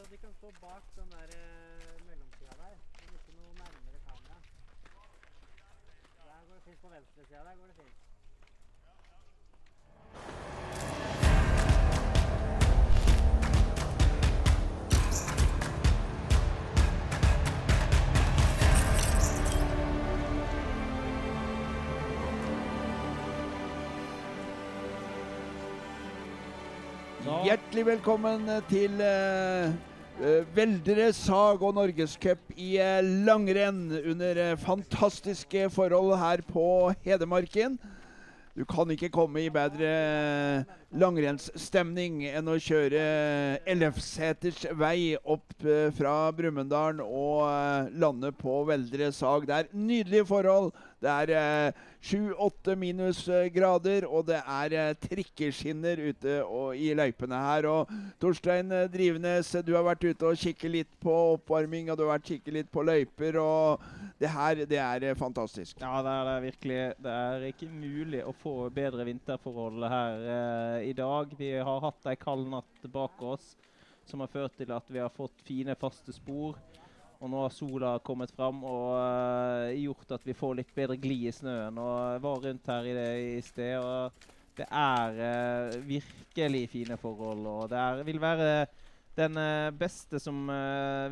så de kan stå bak den der eh, mellomsida der. Men ikke noe nærmere kamera. Der går det fint på venstresida. Der går det fint. Hjertelig velkommen til uh, Veldre sag og norgescup i eh, langrenn under eh, fantastiske forhold her på Hedmarken. Du kan ikke komme i bedre langrennsstemning enn å kjøre Ellefseters vei opp uh, fra Brumunddal og uh, lande på Veldre sag. Det er nydelige forhold. Det er sju-åtte minusgrader, og det er trikkeskinner ute i løypene her. Og Torstein Drivenes, du har vært ute og kikket litt på oppvarming, og du har vært kikket litt på løyper. og det her, det er fantastisk. Ja, det er det virkelig. Det er ikke mulig å få bedre vinterforhold her eh, i dag. Vi har hatt ei kald natt bak oss som har ført til at vi har fått fine, faste spor. Og nå har sola kommet fram og uh, gjort at vi får litt bedre glid i snøen. Og jeg var rundt her i det i sted, og det er uh, virkelig fine forhold. Og det er, vil være den uh, beste som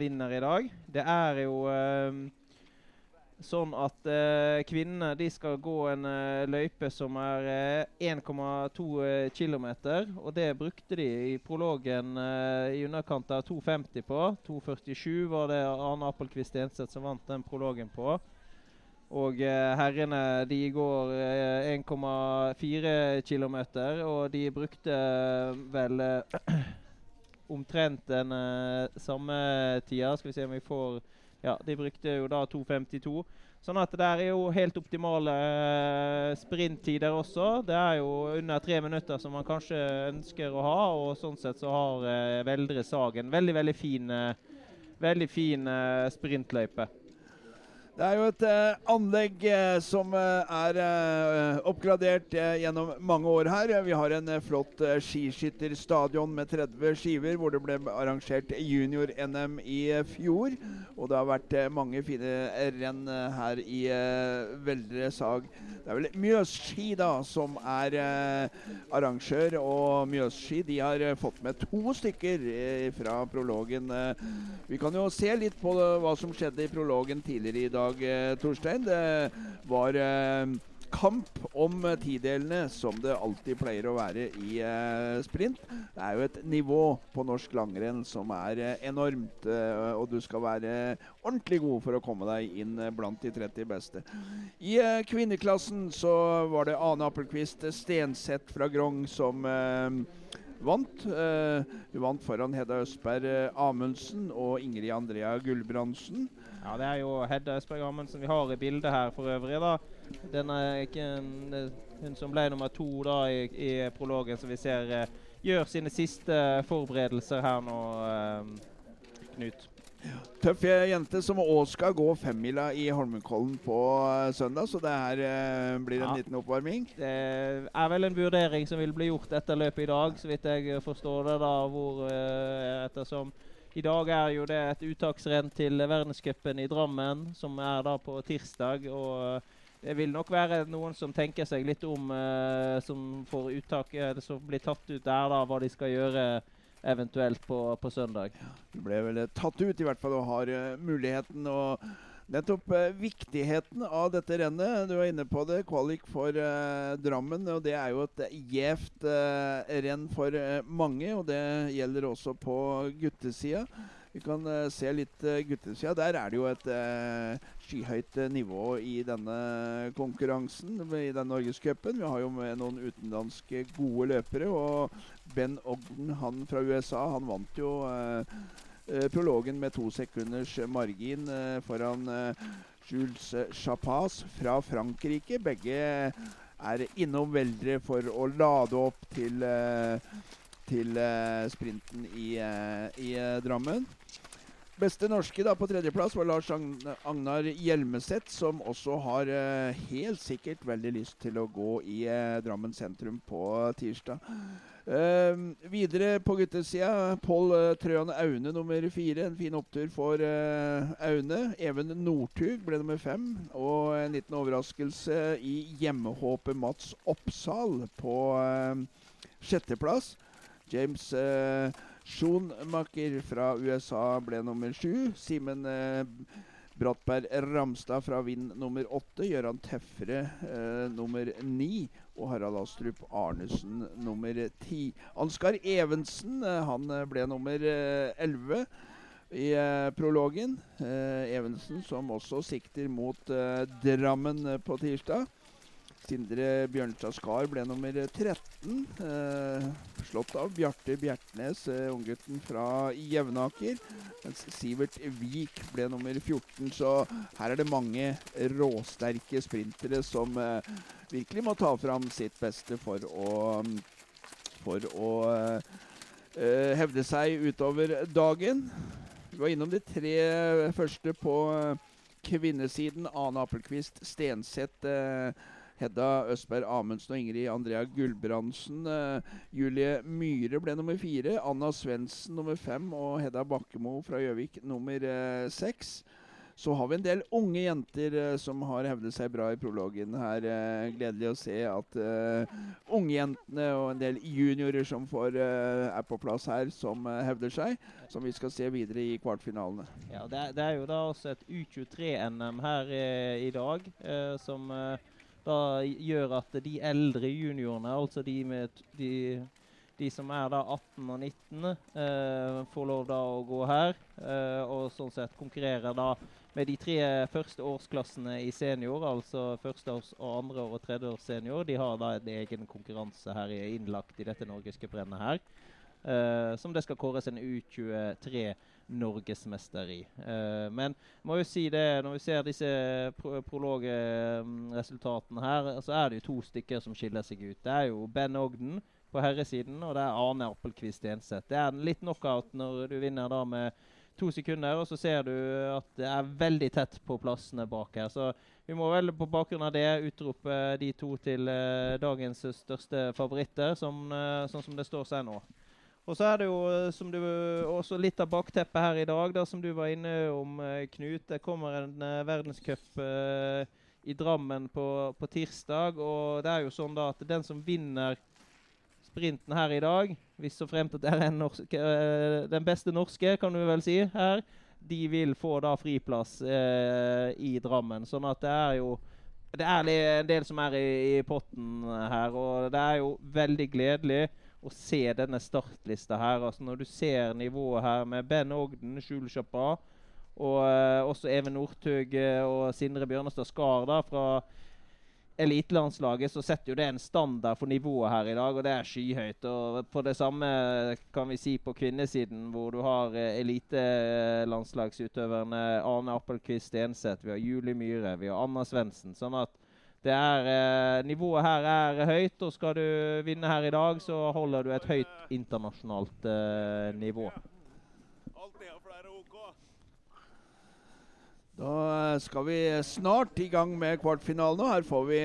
vinner i dag. Det er jo sånn at uh, kvinnene de skal gå en uh, løype som er uh, 1,2 km. Og det brukte de i prologen i underkant av 2,50 på. 2,47 var det Arne Appelquist Enseth som vant den prologen på. Og herrene de går 1,4 km, og de brukte vel omtrent den samme tida. Skal vi se om vi får ja, de brukte jo da 2.52. Sånn at det der er jo helt optimale uh, sprinttider også. Det er jo under tre minutter som man kanskje ønsker å ha, og sånn sett så har uh, Veldre Sagen veldig, veldig fin, uh, veldig fin sprintløype. Det er jo et eh, anlegg eh, som eh, er eh, oppgradert eh, gjennom mange år her. Vi har en eh, flott skiskytterstadion med 30 skiver, hvor det ble arrangert junior-NM i fjor. Og det har vært mange fine renn her i Veldre Sag. Det er vel Mjøsski da som er arrangør, og Mjøsski de har fått med to stykker fra prologen. vi kan jo se litt på hva som skjedde i prologen tidligere i dag dag, eh, Torstein. Det var eh, kamp om tidelene, som det alltid pleier å være i eh, sprint. Det er jo et nivå på norsk langrenn som er enormt, og du skal være ordentlig god for å komme deg inn blant de 30 beste. I kvinneklassen så var det Ane Appelquist Stenseth fra Grong som vant. hun vant foran Hedda Østberg Amundsen og Ingrid Andrea Gulbrandsen. Ja, det er jo Hedda Østberg Amundsen vi har i bildet her for øvrig. da. Den er ikke en, hun som ble nummer to da i, i prologen, som vi ser uh, gjør sine siste forberedelser her nå, uh, Knut. Tøff jente som òg skal gå femmila i Holmenkollen på uh, søndag, så det her blir en ja. liten oppvarming. Det er vel en vurdering som vil bli gjort etter løpet i dag, så vidt jeg forstår det. da, hvor ettersom i dag er jo det et uttaksrenn til verdenscupen i Drammen, som er da på tirsdag. og det vil nok være noen som tenker seg litt om, eh, som får uttak, eh, som blir tatt ut der, da, hva de skal gjøre eventuelt på, på søndag. Ja, du ble vel tatt ut, i hvert fall, og har uh, muligheten. og Nettopp eh, viktigheten av dette rennet. Du var inne på det. Kvalik for eh, Drammen. og Det er jo et gjevt eh, renn for eh, mange. og Det gjelder også på guttesida. Vi kan eh, se litt uh, guttesida. Der er det jo et skyhøyt nivå i denne konkurransen, i den norgescupen. Vi har jo med noen utenlandske gode løpere. Og Ben Ogden, han fra USA, han vant jo Eh, prologen med to sekunders margin eh, foran eh, Jules Chapaz fra Frankrike. Begge er innom Veldre for å lade opp til, til sprinten i, i Drammen. Beste norske da på tredjeplass var Lars Agn Agnar Hjelmeset, som også har eh, helt sikkert veldig lyst til å gå i eh, Drammen sentrum på tirsdag. Eh, videre på guttesida, Pål uh, Trøan Aune nummer fire. En fin opptur for uh, Aune. Even Northug ble nummer fem. Og en liten overraskelse i hjemmehåpet Mats Oppsal på eh, sjetteplass. James uh, Schoenmaker fra USA ble nummer sju. Simen Brattberg Ramstad fra Vind nummer åtte. Gøran Tefre nummer ni. Og Harald Astrup Arnesen nummer ti. Ansgar Evensen eh, han eh, ble nummer eh, elleve i prologen. Evensen som også sikter mot Drammen på tirsdag. Sindre Bjørnstad Skar ble nummer 13. Eh, slått av Bjarte Bjertnæs, eh, unggutten fra Jevnaker. Mens Sivert Vik ble nummer 14. Så her er det mange råsterke sprintere som eh, virkelig må ta fram sitt beste for å, for å eh, hevde seg utover dagen. Vi var innom de tre første på eh, kvinnesiden. Ane Appelquist, Stenseth, eh, Hedda Østberg Amundsen og Ingrid Andrea Gulbrandsen. Eh, Julie Myhre ble nummer fire. Anna Svendsen nummer fem. Og Hedda Bakkemo fra Gjøvik nummer eh, seks. Så har vi en del unge jenter uh, som har hevdet seg bra i prologen her. Uh, gledelig å se at uh, ungjentene og en del juniorer som får, er på plass her, som hevder seg. Som vi skal se videre i kvartfinalene. Ja, det, er- det er jo da også et U23-NM her i dag, som da gjør at de eldre juniorene, altså de, med, de, de som er da 18 og 19, eh, får lov da å gå her. eh, og sånn sett konkurrerer da med de tre første årsklassene i senior, altså førsteårs-, og andre- og tredjeårs senior. De har da en egen konkurranse her innlagt i dette norgescuprennet her. Uh, som det skal kåres en U23 norgesmester i. Uh, men må jo si det, når vi ser disse pro prologresultatene her, så er det jo to stykker som skiller seg ut. Det er jo Ben Ogden på herresiden, og det er Arne Appelquist Enseth. Det er litt knockout når du vinner da med to sekunder, og så ser du at det er veldig tett på plassene bak her. Så vi må vel på bakgrunn av det utrope de to til uh, dagens største favoritter, som, uh, sånn som det står seg nå. Og så er det jo eh, som du, også litt av bakteppet her i dag, da, som du var inne om, eh, Knut. Det kommer en uh, verdenscup uh, i Drammen på, på tirsdag. Og det er jo sånn da at den som vinner sprinten her i dag, hvis så fremt at det er en norsk, eh, den beste norske, kan du vel si, her, de vil få da friplass i Drammen. Sånn at det er jo det er en del som er i, i potten her, og det er jo veldig gledelig å se denne startlista her. Altså når du ser nivået her med Ben Ogden, Skjul Chapa, og eh, også Even Northug eh, og Sindre Bjørnestad Skar da fra elitelandslaget, så setter jo det en standard for nivået her i dag, og det er skyhøyt. Og på det samme kan vi si på kvinnesiden, hvor du har eh, elitelandslagsutøverne Arne Appelquist Stenseth, vi har Julie Myhre, vi har Anna Svendsen. Sånn at det er, eh, nivået her er høyt, og skal du vinne her i dag, så holder du et høyt internasjonalt eh, nivå. Da eh, skal vi snart i gang med kvartfinalen. Her får vi,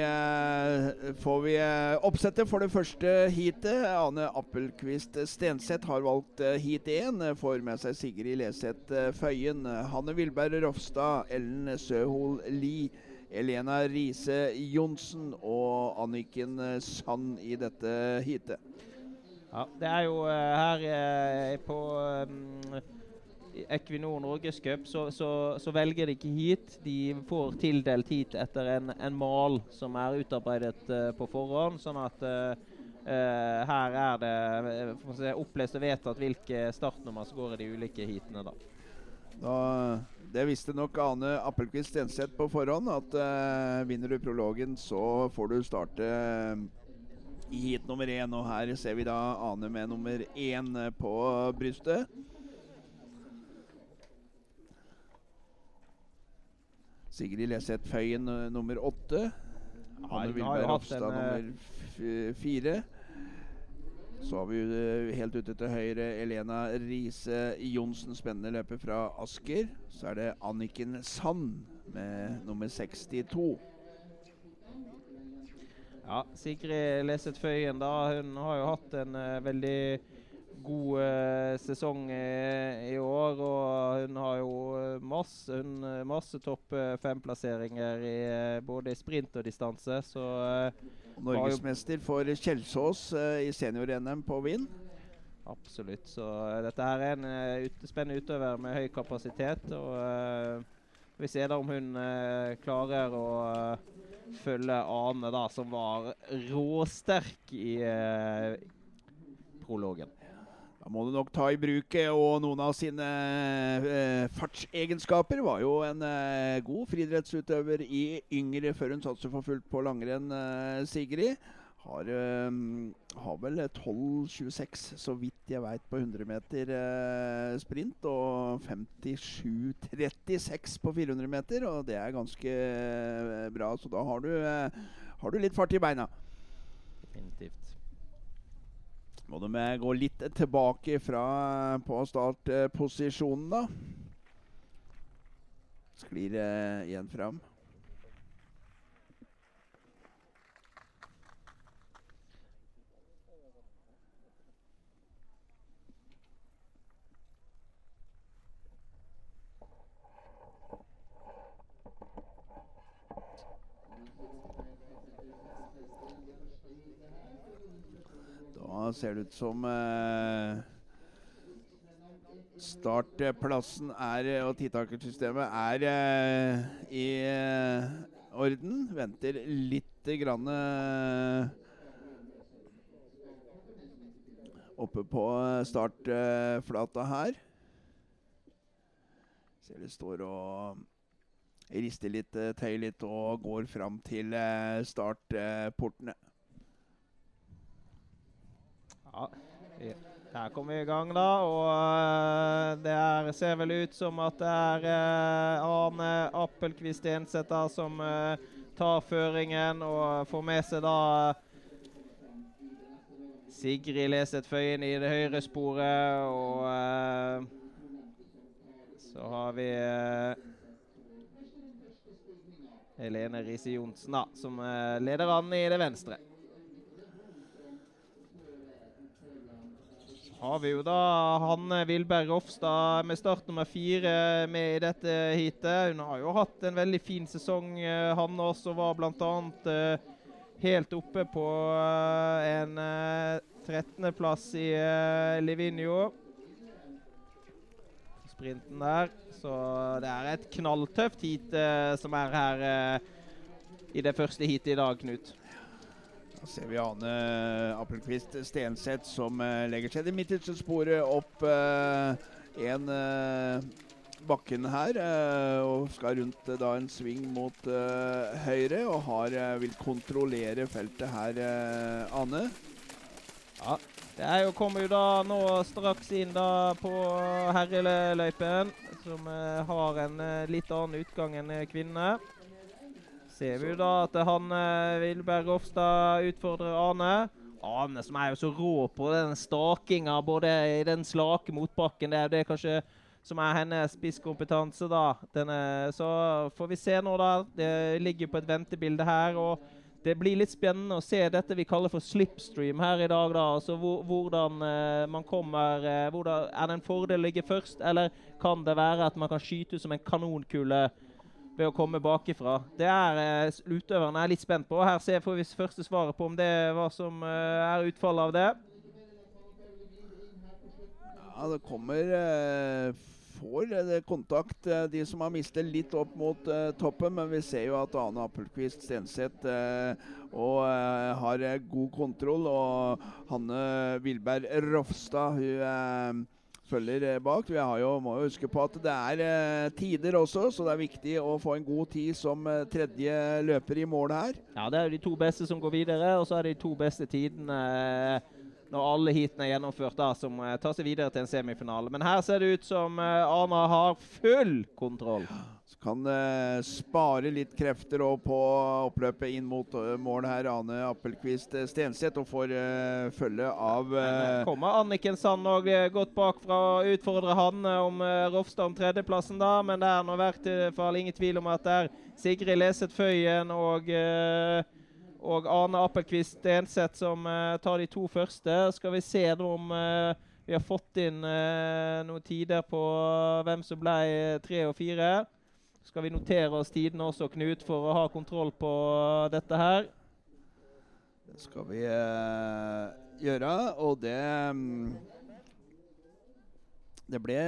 får vi oppsettet for det første heatet. Ane Appelquist Stenseth har valgt heat 1. eh, Får med seg Sigrid Leseth Føyen. Hanne Vilberg Rofstad, Ellen Søhol Lie, Elena Riise Johnsen og Anniken Sand i dette heatet. Ja, det er jo eh, her eh, på um, Equinor Norgescup så, så, så velger de ikke heat. De får tildelt heat etter en, en mal som er utarbeidet på forhånd. Sånn at uh, her er det opplest og vedtatt hvilke startnummer som går i de ulike heatene. da. Da, det visste nok Ane Appelquist Stenseth på forhånd, at eh, vinner du prologen, så får du starte eh, i heat nummer én. Og her ser vi da Ane med nummer én eh, på brystet. Sigrid Leseth Føyen eh, nummer åtte. Ane en, eh, nummer fire. Så har vi eh, helt ute til høyre Elena Riise Johnsen, spennende løper fra Asker. Så er det Anniken Sand med nummer 62. Ja, Sigrid Leset Føyen da, hun har jo hatt en uh, veldig god uh, sesong eh, i år. Og hun har jo masse, hun, masse topp fem-plasseringer i både sprint og distanse. Så Norgesmester for Kjelsås eh, i senior-NM på Wien. absolutt. Så eh, dette her er en eh, ut, spennende utøver med høy kapasitet. Og uh, vi ser da om hun uh, klarer å følge Ane, da, som var råsterk i prologen. Da må du nok ta i bruk og noen av sine eh, fartsegenskaper. Var jo en eh, god friidrettsutøver i yngre før hun satser for fullt på langrenn, eh, Sigrid. Har, eh, har vel 12,26 så vidt jeg veit på 100 meter eh, sprint. Og 57,36 på 400 meter, og det er ganske eh, bra. Så da har du, har du litt fart i beina. Definitivt. Må de gå litt tilbake fra på startposisjonen, da. Sklir eh, igjen fram. Da ser det ut som eh, startplassen er, eh, og titakersystemet er eh, i orden. Venter lite grann oppe på startflata her. Ser det står og rister litt, tøyer litt og går fram til startportene. Ja, Der kommer vi i gang, da. Og eh, det er, ser vel ut som at det er eh, Arne Appelquist Enseth som eh, tar føringen og får med seg da Sigrid Leseth Føyen i det høyre sporet. Og så har vi Helene Riise Johnsen, da, som leder an i det venstre. Har vi jo da Hanne Vilberg Rofstad med start nummer fire med i dette heatet. Hun har jo hatt en veldig fin sesong, eh, Hanne også. Var bl.a. Uh, helt oppe på eh, en uh, 13.-plass i Livigno. Sprinten der. Så det er et knalltøft heat eh, som er her eh, i det første heatet i dag, Knut. Da ser vi Ane Appelquist Stenseth som eh, legger seg I midtidssporet opp eh, en eh, bakken her. og skal rundt da en sving mot høyre og har, vil kontrollere feltet her, Ane. Ja, det er jo, kommer jo da nå straks inn da på herreløypen, som har en litt annen utgang enn kvinnene. Ser vi jo da at han eh, Vilberg Rofstad utfordrer Ane. Ane som er jo så rå på den stakinga, både i den slake motbakken. Det er det kanskje som er hennes spisskompetanse, da. Denne, så får vi se nå, da. Det ligger på et ventebilde her. og det blir litt spennende å se dette vi kaller for slipstream her i dag. da, altså hvor, Hvordan eh, man kommer eh, hvordan, Er det en fordel å ligge først, eller kan det være at man kan skyte som en kanonkule ved å komme bakifra? Det er uh, utøverne er litt spent på. Her ser, får vi første svaret på om det hva som uh, er utfallet av det. Ja, det kommer uh, Får kontakt, de som har mistet litt opp mot toppen. Men vi ser jo at Ane Appelquist Stenseth har god kontroll. Og Hanne Vilberg Rofstad hun følger eh, bak. Vi har jo, må jo huske på at det er eh, tider også, så det er viktig å få en god tid som eh, tredje løper i mål her. Ja, Det er jo de to beste som går videre, og så er det de to beste tidene når alle heatene er gjennomført, da, som tar seg videre til en semifinale. Men her ser det ut som Arna har full kontroll. Så kan eh, spare litt krefter på oppløpet inn mot eh, mål her. Ane Appelquist eh, Stenseth og får eh, følge av eh, eh, Kommer Anniken Sand eh, godt bakfra og utfordrer han om Rofstad om tredjeplassen, da. Men det er nå hvert fall ingen tvil om at det er Sigrid Leset Føyen og, og Arne Appelquist Stenseth som tar de to første. Skal vi se om vi har fått inn eh, noen tider på hvem som ble tre og fire. Skal vi notere oss tidene også, Knut, for å ha kontroll på dette her? Det skal vi eh, gjøre, og det mm, Det ble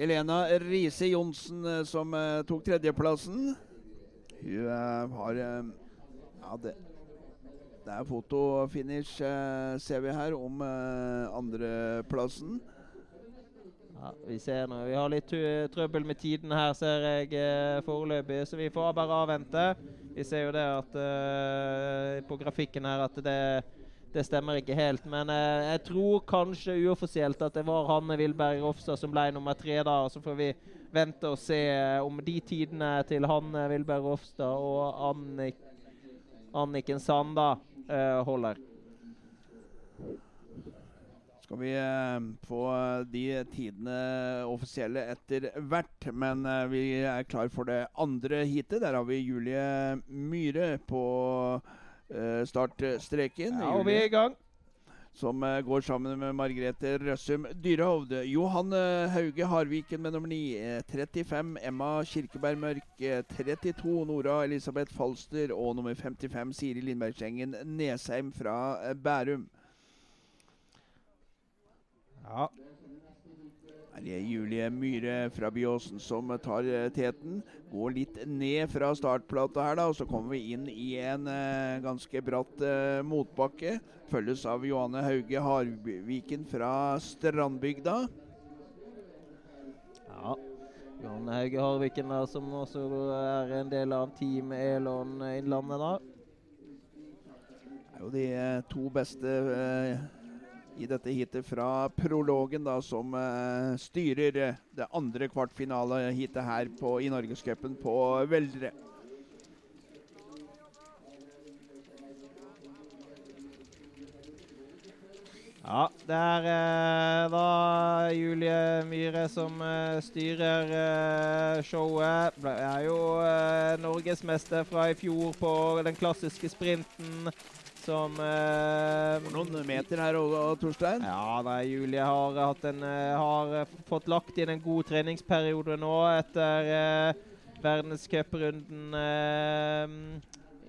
Elena Riise Johnsen eh, som eh, tok tredjeplassen. Hun eh, har Ja, det, det er fotofinish, ser vi her, om andreplassen. Ja, vi ser nå. Vi har litt trøbbel med tiden her, ser jeg eh, foreløpig. Så vi får bare avvente. Vi ser jo det at uh, på grafikken her at det, det stemmer ikke helt. Men uh, jeg tror kanskje uoffisielt at det var Hanne Wilberg Rofstad som ble nummer tre da. Så får vi vente og se om de tidene til Hanne Wilberg Rofstad og Annik, Anniken Sanda uh, holder. Skal vi eh, få de tidene offisielle etter hvert. Men eh, vi er klar for det andre heatet. Der har vi Julie Myhre på eh, startstreken. Ja, og vi er i gang. som eh, går sammen med Margrethe Røssum Dyrehovd. Johan eh, Hauge Harviken med nummer 9. eh, 35 Emma Kirkeberg Mørk. eh, 32 Nora Elisabeth Falster. Og nummer 55 Siri Lindbergsengen Nesheim fra eh, Bærum. Ja. Her er Julie Myhre fra Byåsen som tar eh, teten. Går litt ned fra startplata her, da, og så kommer vi inn i en eh, ganske bratt eh, motbakke. Følges av Johanne Hauge Harviken fra Strandbygda. Ja. Johanne Hauge Harviken der, som også er en del av Team Elon Innlandet. da. Det er jo de eh, to beste eh, i dette heatet fra prologen, da, som uh, styrer eh, det andre kvartfinaleheatet her på, i Norgescupen på Veldre. Ja, det er eh, da Julie Myhre som eh, styrer eh, showet. Ble, er jo eh, norgesmester fra i fjor på den klassiske sprinten som eh, Noen meter her òg, Torstein. Ja, nei, Julie har, hatt en, eh, har eh, fått lagt inn en god treningsperiode nå etter eh, verdenscuprunden eh,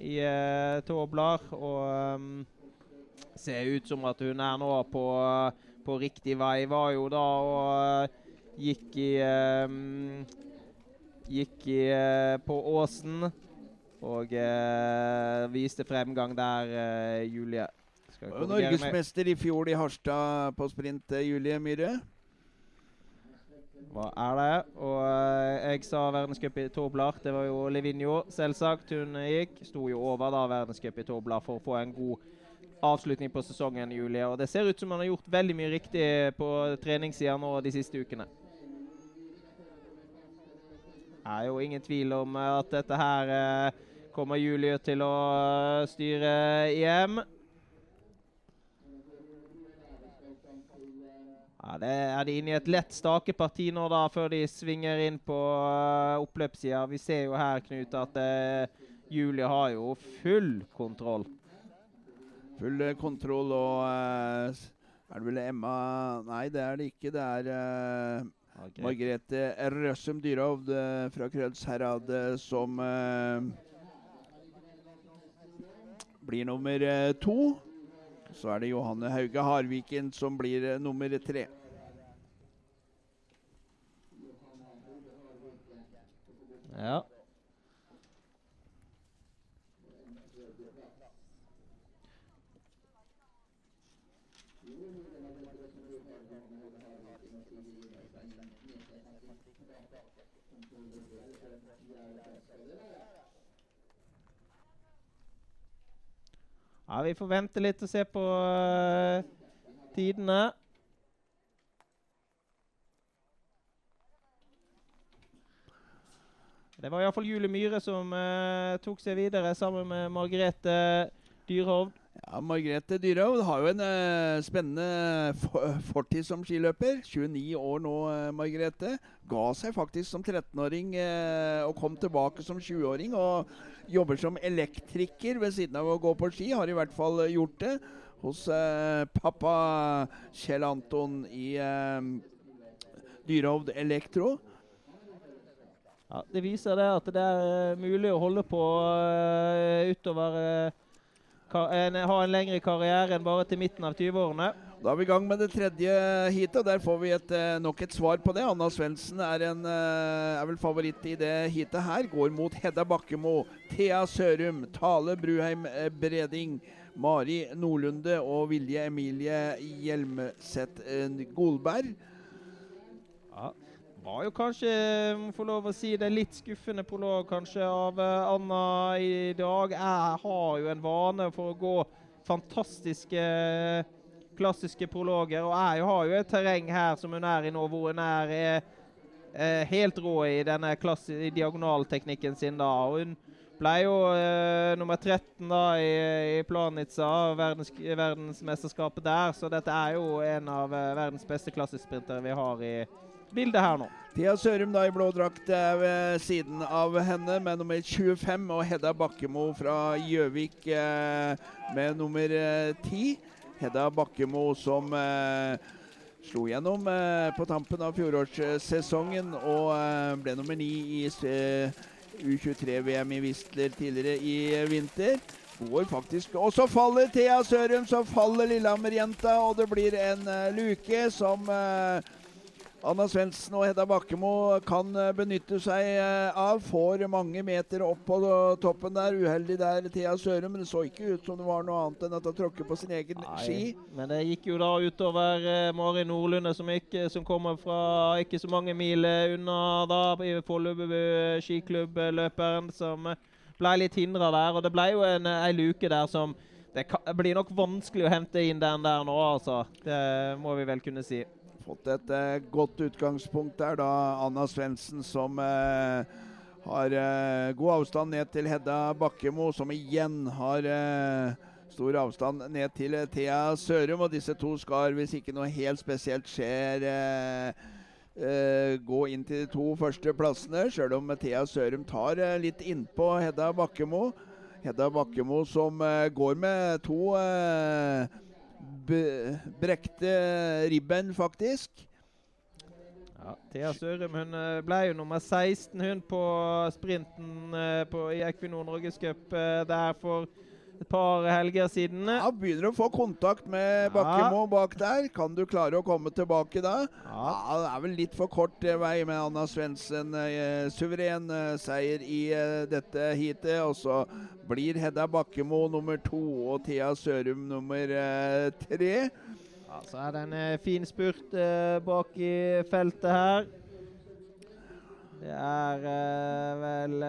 i eh, Toblar. Og eh, ser ut som at hun er nå på, på riktig vei. Var jo da og eh, gikk i eh, Gikk i, eh, på Åsen. Og eh, viste fremgang der, eh, Julie. Norgesmester i fjor i Harstad på sprint, eh, Julie Myhre. Hva er det? Og eh, jeg sa verdenscup i Toblar. Det var jo Livinho, selvsagt. Hun eh, gikk. Sto jo over da verdenscup i Toblar for å få en god avslutning på sesongen, Julie. Og det ser ut som han har gjort veldig mye riktig på treningssida nå de siste ukene. Det er jo ingen tvil om eh, at dette her eh, kommer Julie til å eh, styre hjem. Ja, det er de inne i et lett stakeparti nå, da, før de svinger inn på uh, oppløpssida. Vi ser jo her, Knut, at uh, Julie har jo full kontroll. Full eh, kontroll og uh, Er det vel Emma Nei, det er det ikke. Det er eh, Margrethe Røssum Dyrhovd eh, fra Krødsherad eh, som eh, blir nummer eh, to. Så er det Johanne Hauge Harviken som blir eh, nummer tre. Ja. Ja, vi får vente litt og se på uh, tidene. Det var iallfall Julie Myhre som uh, tok seg videre sammen med Margrethe Dyrhovd. Ja, Margrethe Dyrhovd har jo en uh, spennende for fortid som skiløper. 29 år nå, Margrethe. Ga seg faktisk som 13-åring eh, og kom tilbake som 20-åring. Og jobber som elektriker ved siden av å gå på ski. Har i hvert fall eh, gjort det hos eh, pappa Kjell Anton i eh, Dyrehovd Elektro. Ja, det viser det at det er eh, mulig å holde på uh, utover uh, en, Ha en lengre karriere enn bare til midten av 20-årene. Da er vi i gang med det tredje heatet, og der får vi et, eh, nok et svar på det. Anna Svendsen er, eh, er vel favoritt i det heatet her. Går mot Hedda Bakkemo, Thea Sørum, Tale Bruheim eh, Breding, Mari Nordlunde og Vilje Emilie Hjelmseth Golberg. Ja. Var jo kanskje, må få lov å si det, litt skuffende prolog kanskje av Anna i dag. Jeg har jo en vane for å gå fantastiske klassiske prologer, og jeg har jo et terreng her som hun er i nå, hvor hun er eh, eh, helt rå i denne i diagonalteknikken sin da. og hun ble jo uh, nummer 13 da i, i Planica, verdens, verdensmesterskapet der. Så dette er jo en av uh, verdens beste klassesprintere vi har i bildet her nå. Thea Sørum da i blå drakt er ved siden av henne med nummer 25, og Hedda Bakkemo fra Gjøvik eh, med nummer eh, 10. Hedda Bakkemo som eh, slo gjennom eh, på tampen av fjorårssesongen og eh, ble nummer ni i eh, U23-VM i Whistler tidligere i vinter. Går faktisk Og så faller Thea Sørum, så faller Lillehammer-jenta, og det blir en luke som Anna Svendsen og Hedda Bakkemo kan eh, benytte seg eh, av. Får mange meter opp på toppen der. Uheldig der, Thea Sørum. Men det så ikke ut som det var noe annet enn at hun tråkket på sin egen ski. Men det gikk jo da utover eh, Mari Nordlunde, som, ikke, som kommer fra ikke så mange mil unna da, i Fornebu skiklubb-løperen, som ble litt hindra der. Og det ble jo en, ei luke der som Det blir nok vanskelig å hente inn den der nå, altså. Det må vi vel kunne si. Fått et eh, godt utgangspunkt der, da. Anna Svendsen som eh, har eh, god avstand ned til Hedda Bakkemo, som igjen har eh, stor avstand ned til eh, Thea Sørum. Og disse to skal, hvis ikke noe helt spesielt skjer, eh, gå inn til de to første plassene. Sjøl om Thea Sørum tar litt innpå Hedda Bakkemo. Hedda Bakkemo som går med to eh, brekte ribben, faktisk. Ja, Thea Sørum hun eh, ble jo nummer 16 hun på sprinten eh, på, i Equinor Norgescup uh, der for et par helger siden. Ja, Begynner å få kontakt med. Bakkemo bak der. Kan du klare å komme tilbake da? Ja. Ja, Det er vel litt for kort eh, vei med Anna Svendsen. Eh, suveren eh, seier i eh, dette heatet. Og så blir Hedda Bakkemo nummer to og Thea Sørum nummer eh, tre. Ja, så er det en eh, fin spurt bak i feltet her. Det er vel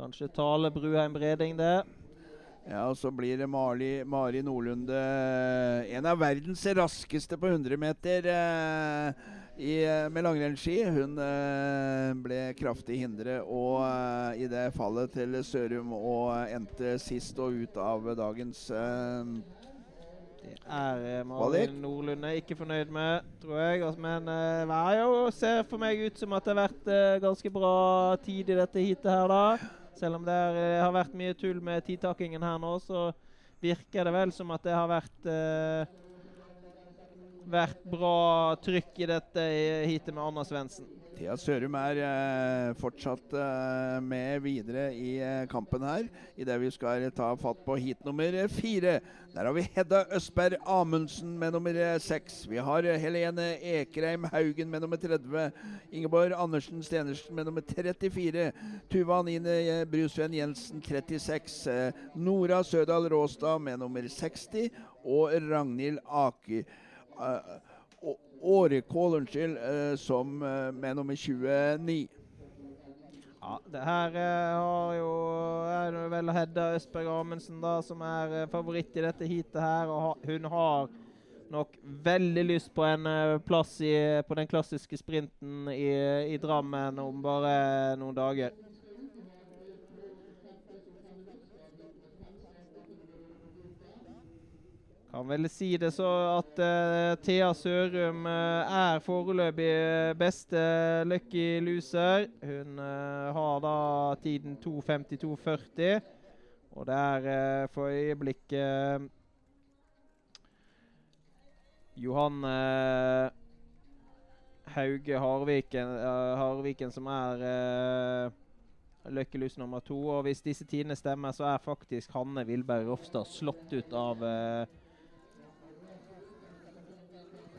Kanskje Tale Bruheim Breding, det. Ja, og så blir det Mari, Mari Nordlunde, en av verdens raskeste på 100 meter eh, i, med langrennsski. Hun eh, ble kraftig hindret og eh, i det fallet til Sørum og endte sist og ut av dagens eh, Det er Mari. Malin Nordlunde ikke fornøyd med, tror jeg. Altså, men eh, det er ser for meg ut som at det har vært eh, ganske bra tid i dette heatet her, da. Selv om det er, eh, har vært mye tull med tidtakingen her nå, så virker det vel som at det har vært eh, vært bra trykk i dette heatet med Anna Svendsen. Thea Sørum er eh, fortsatt eh, med videre i eh, kampen her, idet vi skal ta fatt på heat nummer fire. Der har vi Hedda Østberg Amundsen med nummer seks. Vi har Helene Ekreim Haugen med nummer 30. Ingeborg Andersen Stenersen med nummer 34. Tuva Anine Brusveen Jensen 36. Eh, Nora Sødal Råstad med nummer 60. Og Ragnhild Aker Årekål, unnskyld, eh, som eh, med nummer 29. Ja, det her eh, har jo er det vel Hedda Østberg Amundsen da, som er favoritt i dette heatet her. og Hun har nok veldig lyst på en plass i, på den klassiske sprinten i, i Drammen om bare noen dager. Kan vel si det så at uh, Thea Sørum uh, er foreløpig beste lucky loser. Hun uh, har da tiden 2.52,40. Og det er eh, for øyeblikket Johan eh, Hauge Harviken, eh, Harviken som er uh, løkkelus nummer to. Og hvis disse tidene stemmer, så er faktisk Hanne Vilberg Rofstad slått ut av eh,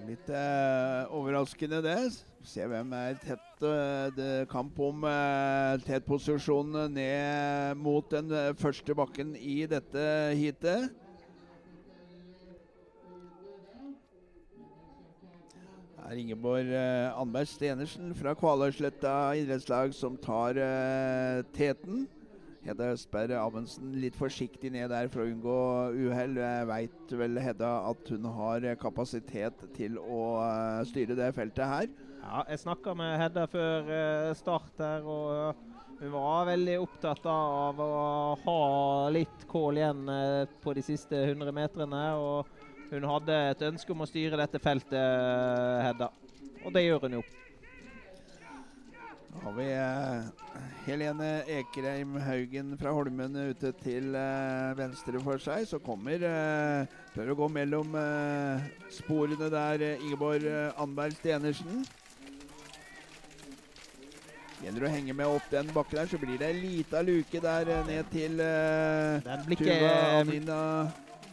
Litt eh, overraskende, det. Se hvem er tett. eh, kamp om tett posisjon ned mot den eh, første bakken i dette heatet. Det er Ingeborg eh, Anberg Stenersen fra Kvaløysletta idrettslag som tar eh, teten. Hedda Østberg Amundsen litt forsiktig ned der for å unngå uhell. Jeg veit vel Hedda at hun har kapasitet til å eh, styre det feltet her. Ja, jeg snakka med Hedda før eh, start her, og hun var veldig opptatt av å ha litt kål igjen eh, på de siste 100 metrene. Og hun hadde et ønske om å styre dette feltet, Hedda. Og det gjør hun jo. Har vi eh, Helene Ekerheim Haugen fra Holmen ute til eh, venstre for seg. Så kommer eh, Prøver å gå mellom sporene der, Ingeborg Anberg Stenersen. Gjelder å henge med opp den bakken der, så blir det ei lita luke der ned til Tuva Anina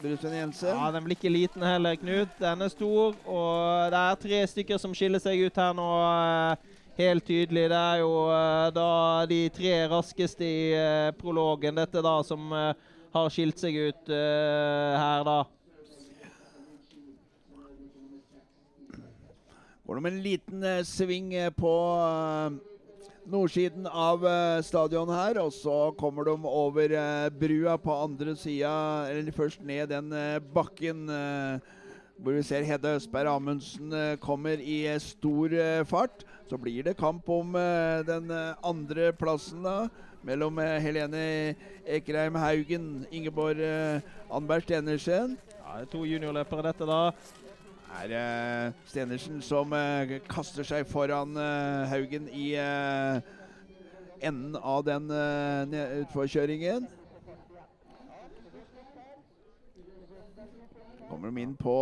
Brusven Jensen. Ja, Den blir ikke liten heller, Knut. Den er stor, og det er tre stykker som skiller seg ut her nå. Helt tydelig. Det er jo eh, da de tre raskeste i eh, prologen, dette da, som eh, har skilt seg ut her, da. Går det med en liten sving på nordsiden av stadionet stadion her, og så kommer de over brua på andre sida, eller først ned den bakken hvor vi ser Hedda Østberg Amundsen kommer i stor fart. Så blir det kamp om eh, den eh, andre plassen, da. Mellom eh, Helene Ekreim Haugen, Ingeborg Anberg Stenersen. Ja, det er to juniorløpere, dette, da. Det er Stenersen som kaster seg foran Haugen i enden av den utforkjøringen. Kommer de inn på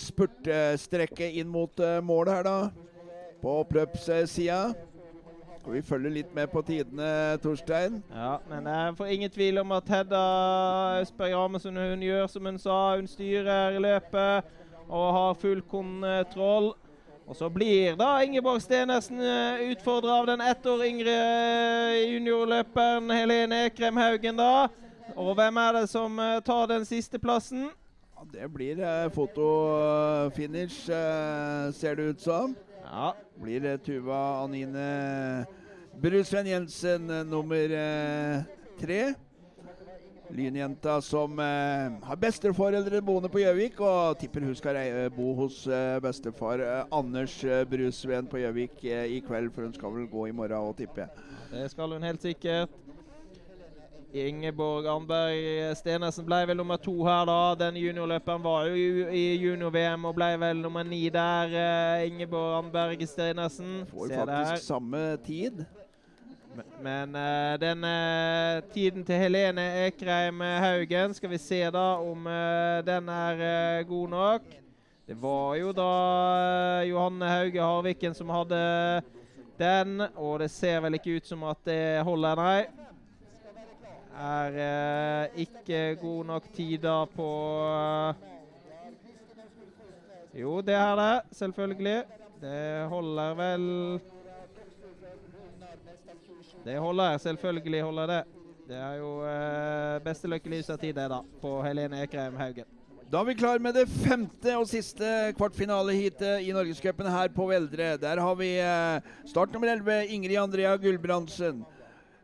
spurtstrekket inn mot målet her, da. På oppløpssida. Skal vi følge litt med på tidene, Torstein? Ja, men det er ingen tvil om at Hedda Østberg Amundsen hun gjør som hun sa. Hun styrer løpet og har full kontroll. Og så blir da Ingeborg Stenersen utfordra av den ett år yngre juniorløperen Helene Ekrem Haugen, da. Og hvem er det som eh, tar den siste plassen? Ja, det blir eh, fotofinish, eh, ser det ut som. Ja, blir det Tuva Anine Brusven Jensen eh, nummer eh, tre. Lynjenta som eh, har besteforeldre boende på Gjøvik, og tipper hun skal bo hos eh, bestefar eh, Anders eh, Brusven på Gjøvik eh, i kveld, for hun skal vel gå i morgen og tippe. det skal hun helt sikkert. Ingeborg Arnberg Stenersen ble vel nummer to her, da. Den juniorløperen var jo i- junior-VM og ble vel nummer ni der. eh, Ingeborg Arnberg Stenersen. Får Se der. faktisk samme tid. Men- eh, den uh, tiden til Helene Ekreim Haugen, skal vi se da om uh, den er god nok. Det var jo da Johanne Hauge Harviken som hadde den, og det ser vel ikke ut som at det holder, nei. Er eh, ikke god nok tid da på eh, Jo, det er det, selvfølgelig. Det holder vel det holder, selvfølgelig holder det. Det er jo eh, beste lykkelysertid det, da, på Helene Ekrem Haugen. Da er vi klar med det femte og siste kvartfinaleheatet i Norgescupen her på Veldre. Der har vi eh, start nummer 11, Ingrid Andrea Gulbrandsen.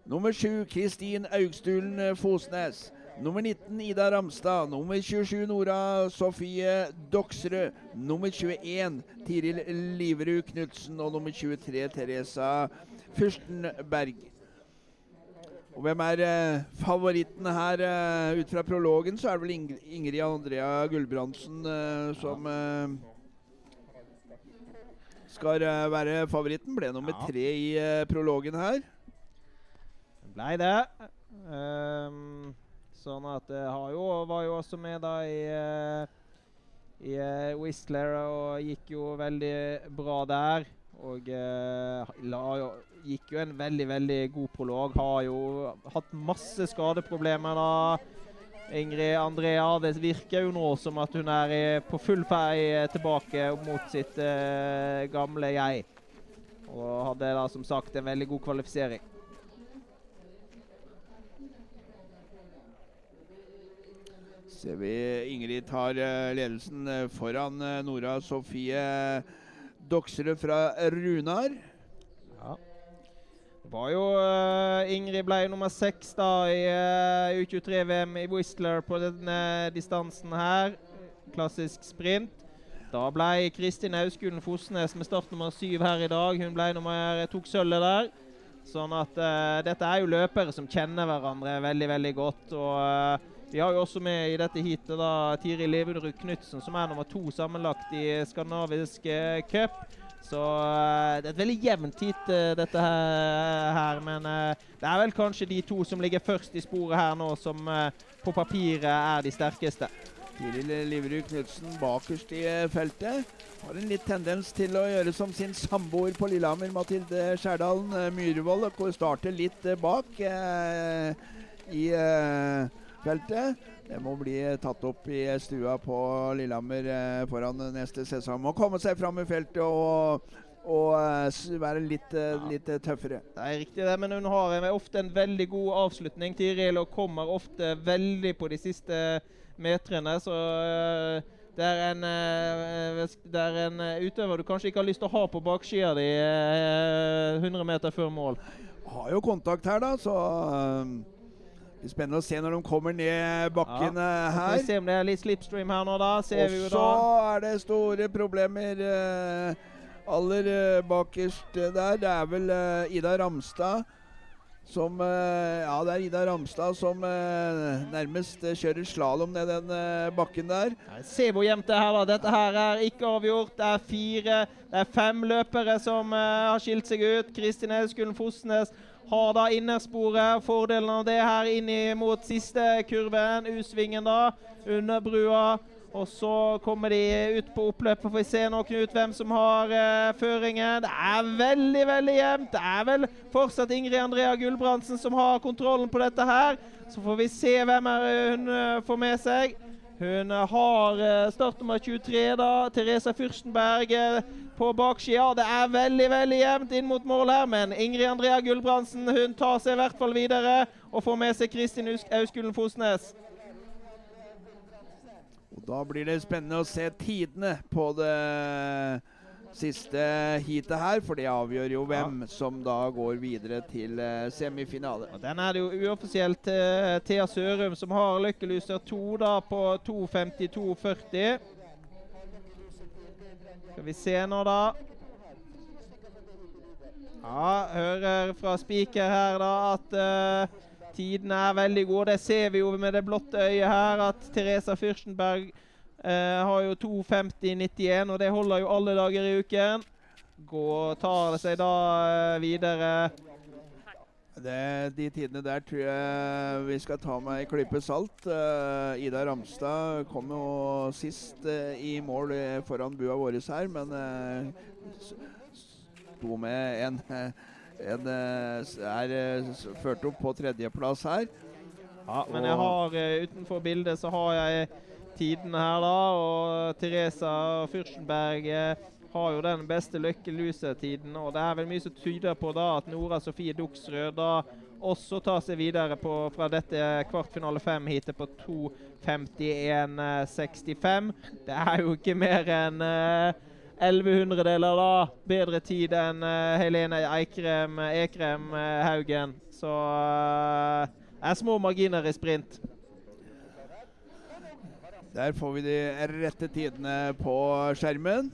Nummer 7 Kristin Augstulen Fosnes. Nummer 19 Ida Ramstad. Nummer 27 Nora Sofie Doksrud. Nummer 21 Tiril Liverud Knutsen. Og nummer 23 Teresa Fyrstenberg. Og hvem er eh, favoritten her? eh, ut fra prologen så er det vel Ing Ingrid Andrea Gulbrandsen eh, som eh, skal eh, være favoritten. Ble nummer tre i eh, prologen her. Blei det. Um, sånn at det har jo, var jo også med da i, eh, i eh, Whistler og gikk jo veldig bra der. Og uh, jo, gikk jo en veldig, veldig god prolog. Har jo hatt masse skadeproblemer da. Ingrid Andrea, det virker jo nå som at hun er i- på full vei tilbake mot sitt uh, gamle jeg. Og hadde da som sagt en veldig god kvalifisering. Ser vi Ingrid tar eh, ledelsen eh, foran eh, Nora Sofie Doksrud fra Runar. Ja. Det var jo Ingrid ble nummer seks da i uh, U23-VM i Whistler på denne distansen her. Klassisk sprint. Da ble Kristin Auskulen Fosnes med start nummer syv her i dag. Hun ble nummer, tok sølvet der. Sånn at uh, dette er jo løpere som kjenner hverandre veldig, veldig godt. Og eh, vi har jo også med i dette heatet da Tiri Leverud Knutsen, som er nummer to sammenlagt i skandinavisk eh, cup. Så eh, det er et veldig jevnt heat, eh, dette her. Men eh, det er vel kanskje de to som ligger først i sporet her nå, som eh, på papiret er de sterkeste. Tiri Liverud Knutsen bakerst i eh, feltet. Har en litt tendens til å gjøre som sin samboer på Lillehammer, Mathilde Skjærdalen Myhrvold. og Starter litt bak i feltet. Det må bli tatt opp i stua på Lillehammer eh, foran neste sesong. Må komme seg fram i feltet og, og eh, være litt, eh, litt tøffere. Det er riktig det, men hun har ofte en veldig god avslutning, Tiril, og kommer ofte veldig på de siste metrene. Så det er en, det er en utøver du kanskje ikke har lyst til å ha på bakskia di øh, 100 meter før mål. Har jo kontakt her, da, så spennende å se når de kommer ned bakken ja. Her. vi se om det er litt slipstream her nå, da. Ser Og så er det store problemer eh, aller eh, bakerst eh, der. Det er vel eh, Ida Ramstad som eh, Ja, det er Ida Ramstad som eh, nærmest eh, kjører slalåm ned den eh, bakken der. Se hvor jevnt det er her, da. Dette her er ikke avgjort. Det er fire, det er fem løpere som eh, har skilt seg ut. Kristin Auskulen Fosnes har da innersporet. Fordelen av det her inn mot siste kurven, U-svingen da, under brua. Og så kommer de ut på oppløpet. Får vi se nå, Knut, hvem som har eh, føringen. Det er veldig, veldig jevnt. Det er vel fortsatt Ingrid Andrea Gulbrandsen som har kontrollen på dette her. Så får vi se hvem hun uh, får med seg. Hun har eh, startnummer 23, da. Therese Fyrstenberg på baksida. Det er veldig veldig jevnt inn mot mål her, men Ingrid Andrea Gulbrandsen hun tar seg i hvert fall videre og får med seg Kristin Aus- Auskulen Fosnes. Og Da blir det spennende å se tidene på det siste heatet her, for det avgjør jo hvem som da går videre til eh, semifinale. Og Den er det jo uoffisielt uh, Thea Sørum som har lykkelyser 2 da på 2.52,40. Skal vi se nå, da. Ja, hører fra spiker her da at uh, tidene er veldig gode. Det ser vi jo med det blotte øyet her, at Teresa Fürstenberg eh, har jo 2.50,91, og det holder jo alle dager i uken. Går, tar det seg da eh, videre. Det, de tidene der tror jeg vi skal ta med ei klype salt. Uh, Ida Ramstad kom jo sist uh, i mål eh, foran bua vår her, men uh, sto med en, en er ført opp på tredjeplass her. Ja, men jeg har utenfor bildet så har jeg tidene her, da. Og Teresa Fürstenberg eh, har jo den beste Løkke Luse-tiden. Og det er vel mye som tyder på da at Nora Sofie Duxrød da også tar seg videre på, fra dette kvartfinale fem-heatet på 2.51,65. Det er jo ikke mer enn eh, 11 deler da. Bedre tid enn uh, Helene Eikrem, Ekrem uh, Haugen. Så eh, det er små marginer i sprint. Der får vi de rette tidene på skjermen.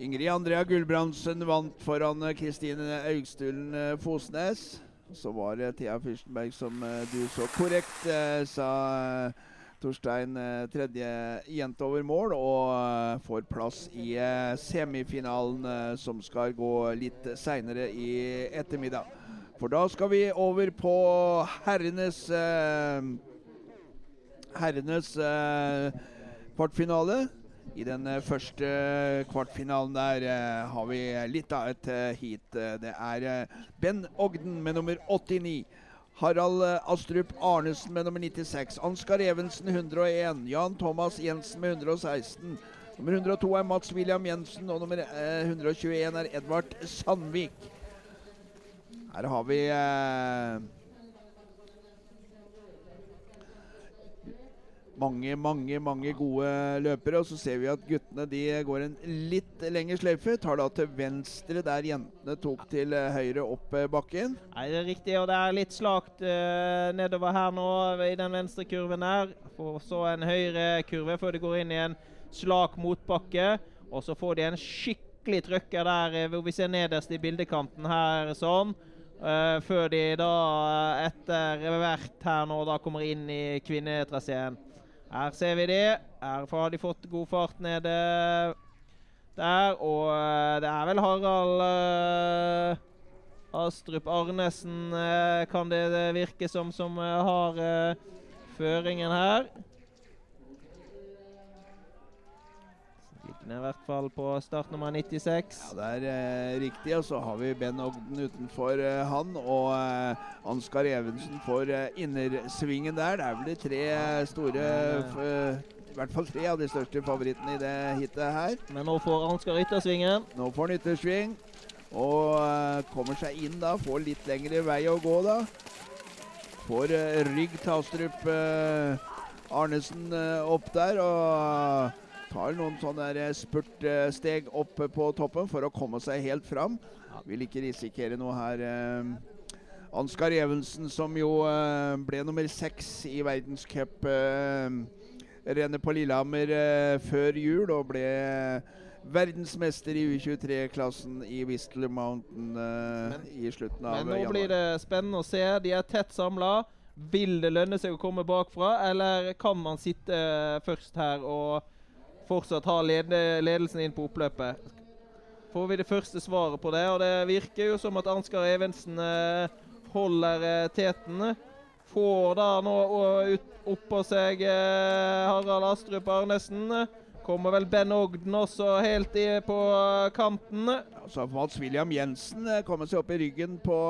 Ingrid Andrea Gulbrandsen vant foran Kristine Augstulen eh, Fosnes. Så var det Thea Fyrstenberg som eh, du så korrekt eh, sa Torstein tredje jente over mål og får plass i semifinalen som skal gå litt seinere i ettermiddag. For da skal vi over på herrenes Herrenes eh, kvartfinale. I den eh, første kvartfinalen der eh, har vi litt av et eh, heat. Eh, Det er eh, Ben Ogden med nummer 89. Harald eh, Astrup Arnesen med nummer 96. Ansgar Evensen 101. Jan Thomas Jensen med 116. Nummer 102 er Mats William Jensen, og nummer eh, 121 er Edvard Sandvik. Her har vi mange, mange mange gode løpere. Og så ser vi at guttene de går en litt lengre sløyfe. Tar da til venstre der jentene tok til høyre opp eh, bakken. Nei, det er riktig, og det er litt slakt uh, nedover her nå i den venstre kurven her. Får så en høyre kurve før de går inn i en slak motbakke. Og så får de en skikkelig trøkker der eh, hvor vi ser nederst i bildekanten her sånn. Uh, før de da etter hvert her nå da kommer inn i kvinnetraseen. Her ser vi de. Her har de fått god fart nede der. Og eh, det er vel Harald uh, Astrup Arnesen uh, kan det virke som, som har uh, føringen her. Ned i hvert fall på startnummer 96. Ja, Det er eh, riktig. Og så har vi Ben Ogden utenfor eh, han. Og eh, Ansgar Evensen får eh, innersvingen der. Det er vel de tre eh, store f I hvert fall tre av de største favorittene i det hitet her. Men nå får Ansgar yttersvingen. Nå får han yttersving. Og eh, kommer seg inn da. Får litt lengre vei å gå da. Får eh, rygg Tastrup eh, Arnesen eh, opp der. Og tar noen sånne eh, spurtsteg opp eh, på toppen for å komme seg helt fram. Vil ikke risikere noe her. eh. Ansgar Evensen, som jo ble nummer seks i verdenscuprennet på Lillehammer eh, før jul, og ble verdensmester i U23-klassen i Whistler Mountain i slutten av januar. Men nå januar. blir det spennende å se. De er tett samla. Vil det lønne seg å komme bakfra, eller kan man sitte først her og fortsatt ha lede ledelsen inn på oppløpet? Får vi det første svaret på det, og det virker jo som at Ansgar Evensen eh, holder eh, teten. Får da nå oppå seg eh, Harald Astrup Arnesen. Kommer vel Ben Ogden også helt i, på kanten. Så har Mats William Jensen kommet seg opp i ryggen på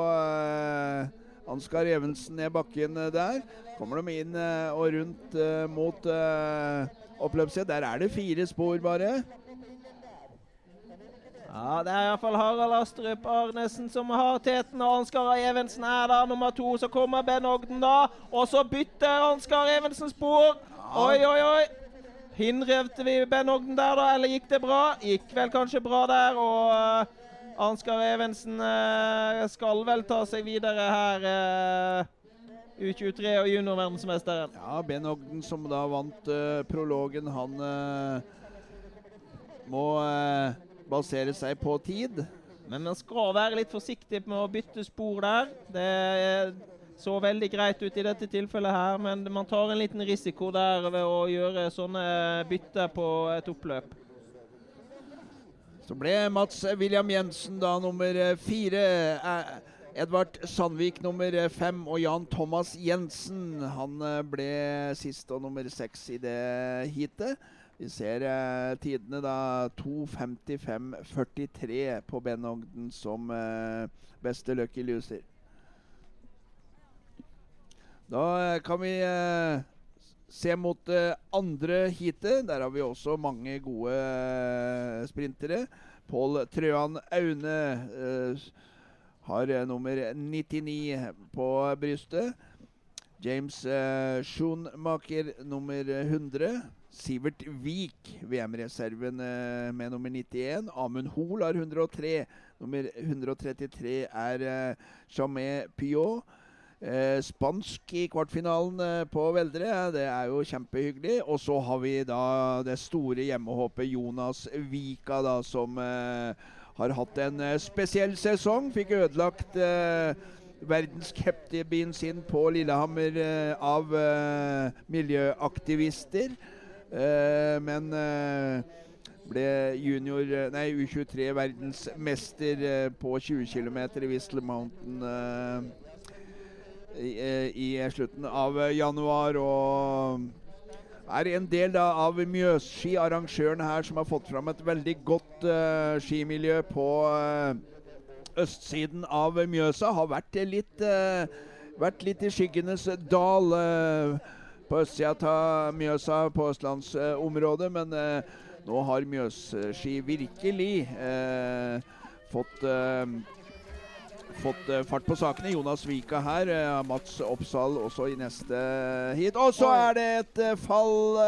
Ansgar Evensen ned bakken der. Kommer de inn og rundt mot uh, oppløpssida. Der er det fire spor, bare. Ja, Det er iallfall Harald Astrup Arnesen som har teten, og Ansgar Evensen er da nummer to. Så kommer Ben Ogden, da. Og så bytter Ansgar Evensen spor. Oi, oi, oi. Hindrevde vi Ben Ogden der, da, eller gikk det bra? Gikk vel kanskje bra der, og uh, Ansgar Evensen uh, skal vel ta seg videre her. eh, U23 og juniorverdensmesteren. Ja, Ben Ogden som da vant uh, prologen, han uh, må uh, basere seg på tid. Men man skal være litt forsiktig med å bytte spor der. Det så veldig greit ut i dette tilfellet her, men man tar en liten risiko der ved å gjøre sånne bytter på et oppløp. Så ble Mats William Jensen da nummer fire. Eh, Edvard Sandvik nummer fem og Jan Thomas Jensen han eh, ble sist og nummer seks i det heatet. Vi ser eh, tidene da 2.55,43 på Ben Ogden som eh, beste lucky loser. Da eh, kan vi eh, se mot eh, andre heatet. Der har vi også mange gode eh, sprintere. Pål Trøan Aune eh, har eh, nummer 99 på brystet. James eh, Schoenmaker nummer 100. Sivert Vik, VM-reserven eh, med nummer 91. Amund Hoel har 103. Nummer 133 er eh, Jamé Pyot. eh, spansk i kvartfinalen eh, på Veldre. Det er jo kjempehyggelig. Og så har vi da det store hjemmehåpet Jonas Vika, da, som eh, har hatt en eh, spesiell sesong. Fikk ødelagt eh, verdenscupdebuten sin på Lillehammer eh, av eh, miljøaktivister. Eh, men eh, ble junior, eh, nei, U23 verdensmester på 20 km i Whistler Mountain i, i slutten av januar. Og er en del da, av Mjøsski, arrangøren her, som har fått fram et veldig godt uh, skimiljø på uh, østsiden av Mjøsa. Har vært litt, uh, vært litt i skyggenes dal på østsida av Mjøsa på østlandsområdet, men nå har Mjøsski virkelig fått fått eh, fart på sakene. Jonas Vika her. eh, Mats Oppsal også i neste hit. Og så er det et eh, fall.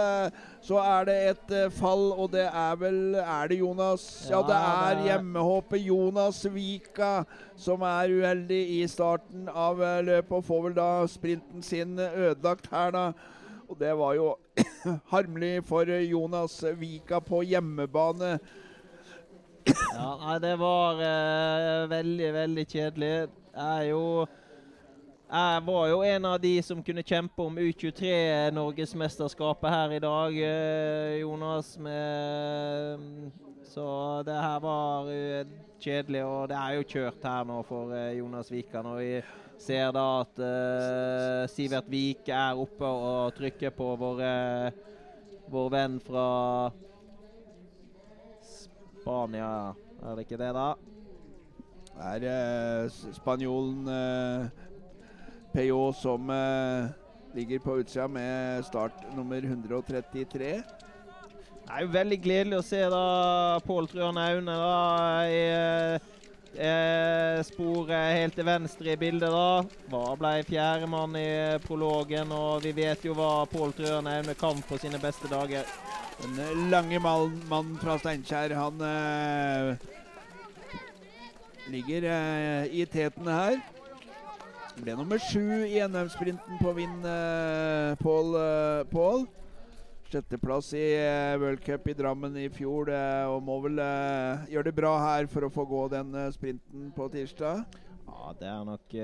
så er det et fall, og det er vel Er det Jonas? Ja, det er hjemmehåpet Jonas Vika som er uheldig i starten av løpet og får vel da sprinten sin ødelagt her, da. Og det var jo harmelig for Jonas Vika på hjemmebane. Ja, nei, det var eh, veldig, veldig kjedelig. Jeg er jo Jeg var jo en av de som kunne kjempe om U23-norgesmesterskapet her i dag, eh, Jonas. Så det her var eh, kjedelig, og det er jo kjørt her nå for eh, Jonas Vika. Når vi ser da at Sivert Vik er oppe og trykker på vår, eh, vår venn fra Spania, er det ikke det, da? Det er s- spanjolen eh, Peyo som eh, ligger på utsida med start nummer 133. Det er jo veldig gledelig å se da Pål Trøan Aune da i eh, sporet helt til venstre i bildet. da. Hva ble fjerdemann i prologen, og vi vet jo hva Pål Trøan Aune kan på sine beste dager. Den eh, lange mannen fra Steinkjer, han eh, ligger eh, i teten her. Ble nummer sju i NM-sprinten på Vinn, eh, Pål. eh, Pål. Sjetteplass i eh, World Cup i Drammen i fjor, eh, og må vel gjøre det bra her for å få gå den sprinten på tirsdag. Ja, det er nok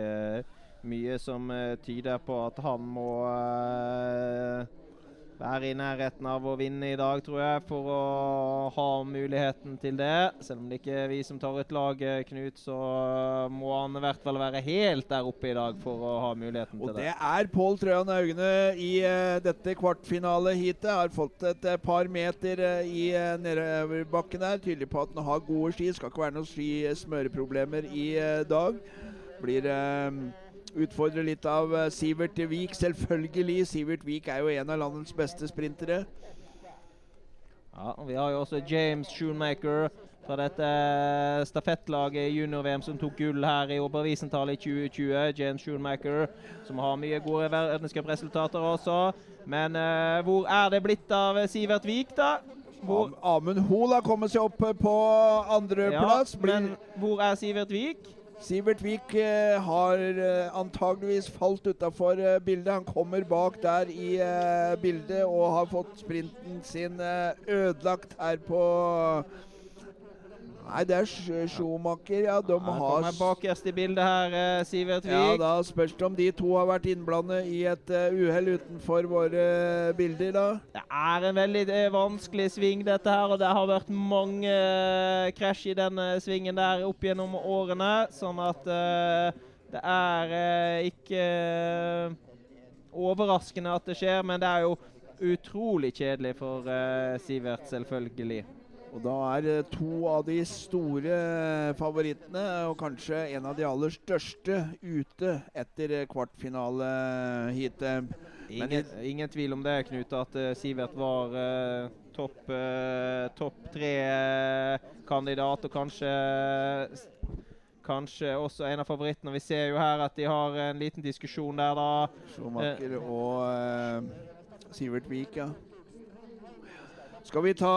mye som tyder på at han må være i nærheten av å vinne i dag, tror jeg, for å ha muligheten til det. Selv om det ikke er vi som tar ut laget, Knut, så må han i hvert fall være helt der oppe i dag for å ha muligheten Og til det Og det. er Pål Trøan Haugene i uh, dette kvartfinaleheatet. Har fått et eh, par meter uh, i uh, nedoverbakken der. Tydelig på at han har gode ski. Skal ikke være noen ski-smøreproblemer i eh, dag. Blir uh, utfordret litt av eh, Sivert Vik, selvfølgelig. Sivert Vik er jo en av landets beste sprintere. Ja, Vi har jo også James Schoonmaker fra dette stafettlaget i junior-VM som tok gull her i Oberwiesenthal i 2020. James Schoonmaker, som har mye gode verdenscupresultater også. Men uh, hvor er det blitt av Sivert Vik, da? Hvor, Amund Hoel har kommet seg opp eh, på andreplass. ja, men hvor er Sivert Vik? Sivert Vik eh, har eh, antageligvis falt utafor eh, bildet. Han kommer bak der i bildet og har fått sprinten sin ødelagt her på Nei, det er Sch- Schumacher, ja. De ja, har kommer bakerst i bildet her, eh, Sivert ja, Da spørs det om de to har vært innblandet i et uh, uhell utenfor våre eh, bilder, da. Det er en veldig eh, vanskelig sving, dette her, og det har vært mange eh, krasj i denne svingen der opp gjennom årene. Sånn at uh, det er uh, ikke uh, overraskende at det skjer, men det er jo utrolig kjedelig for eh, Sivert, selvfølgelig. Og da er eh, to av de store eh, favorittene, og kanskje en av de aller største, ute etter eh, kvartfinaleheatet. Ingen, ingen tvil om det, Knut, at eh, Sivert var uh, topp uh, top tre-kandidat, og kanskje Kanskje også en av favorittene. Vi ser jo her at de har en liten diskusjon der, da. Schumacher og eh, Sivert Vik, ja. Skal vi ta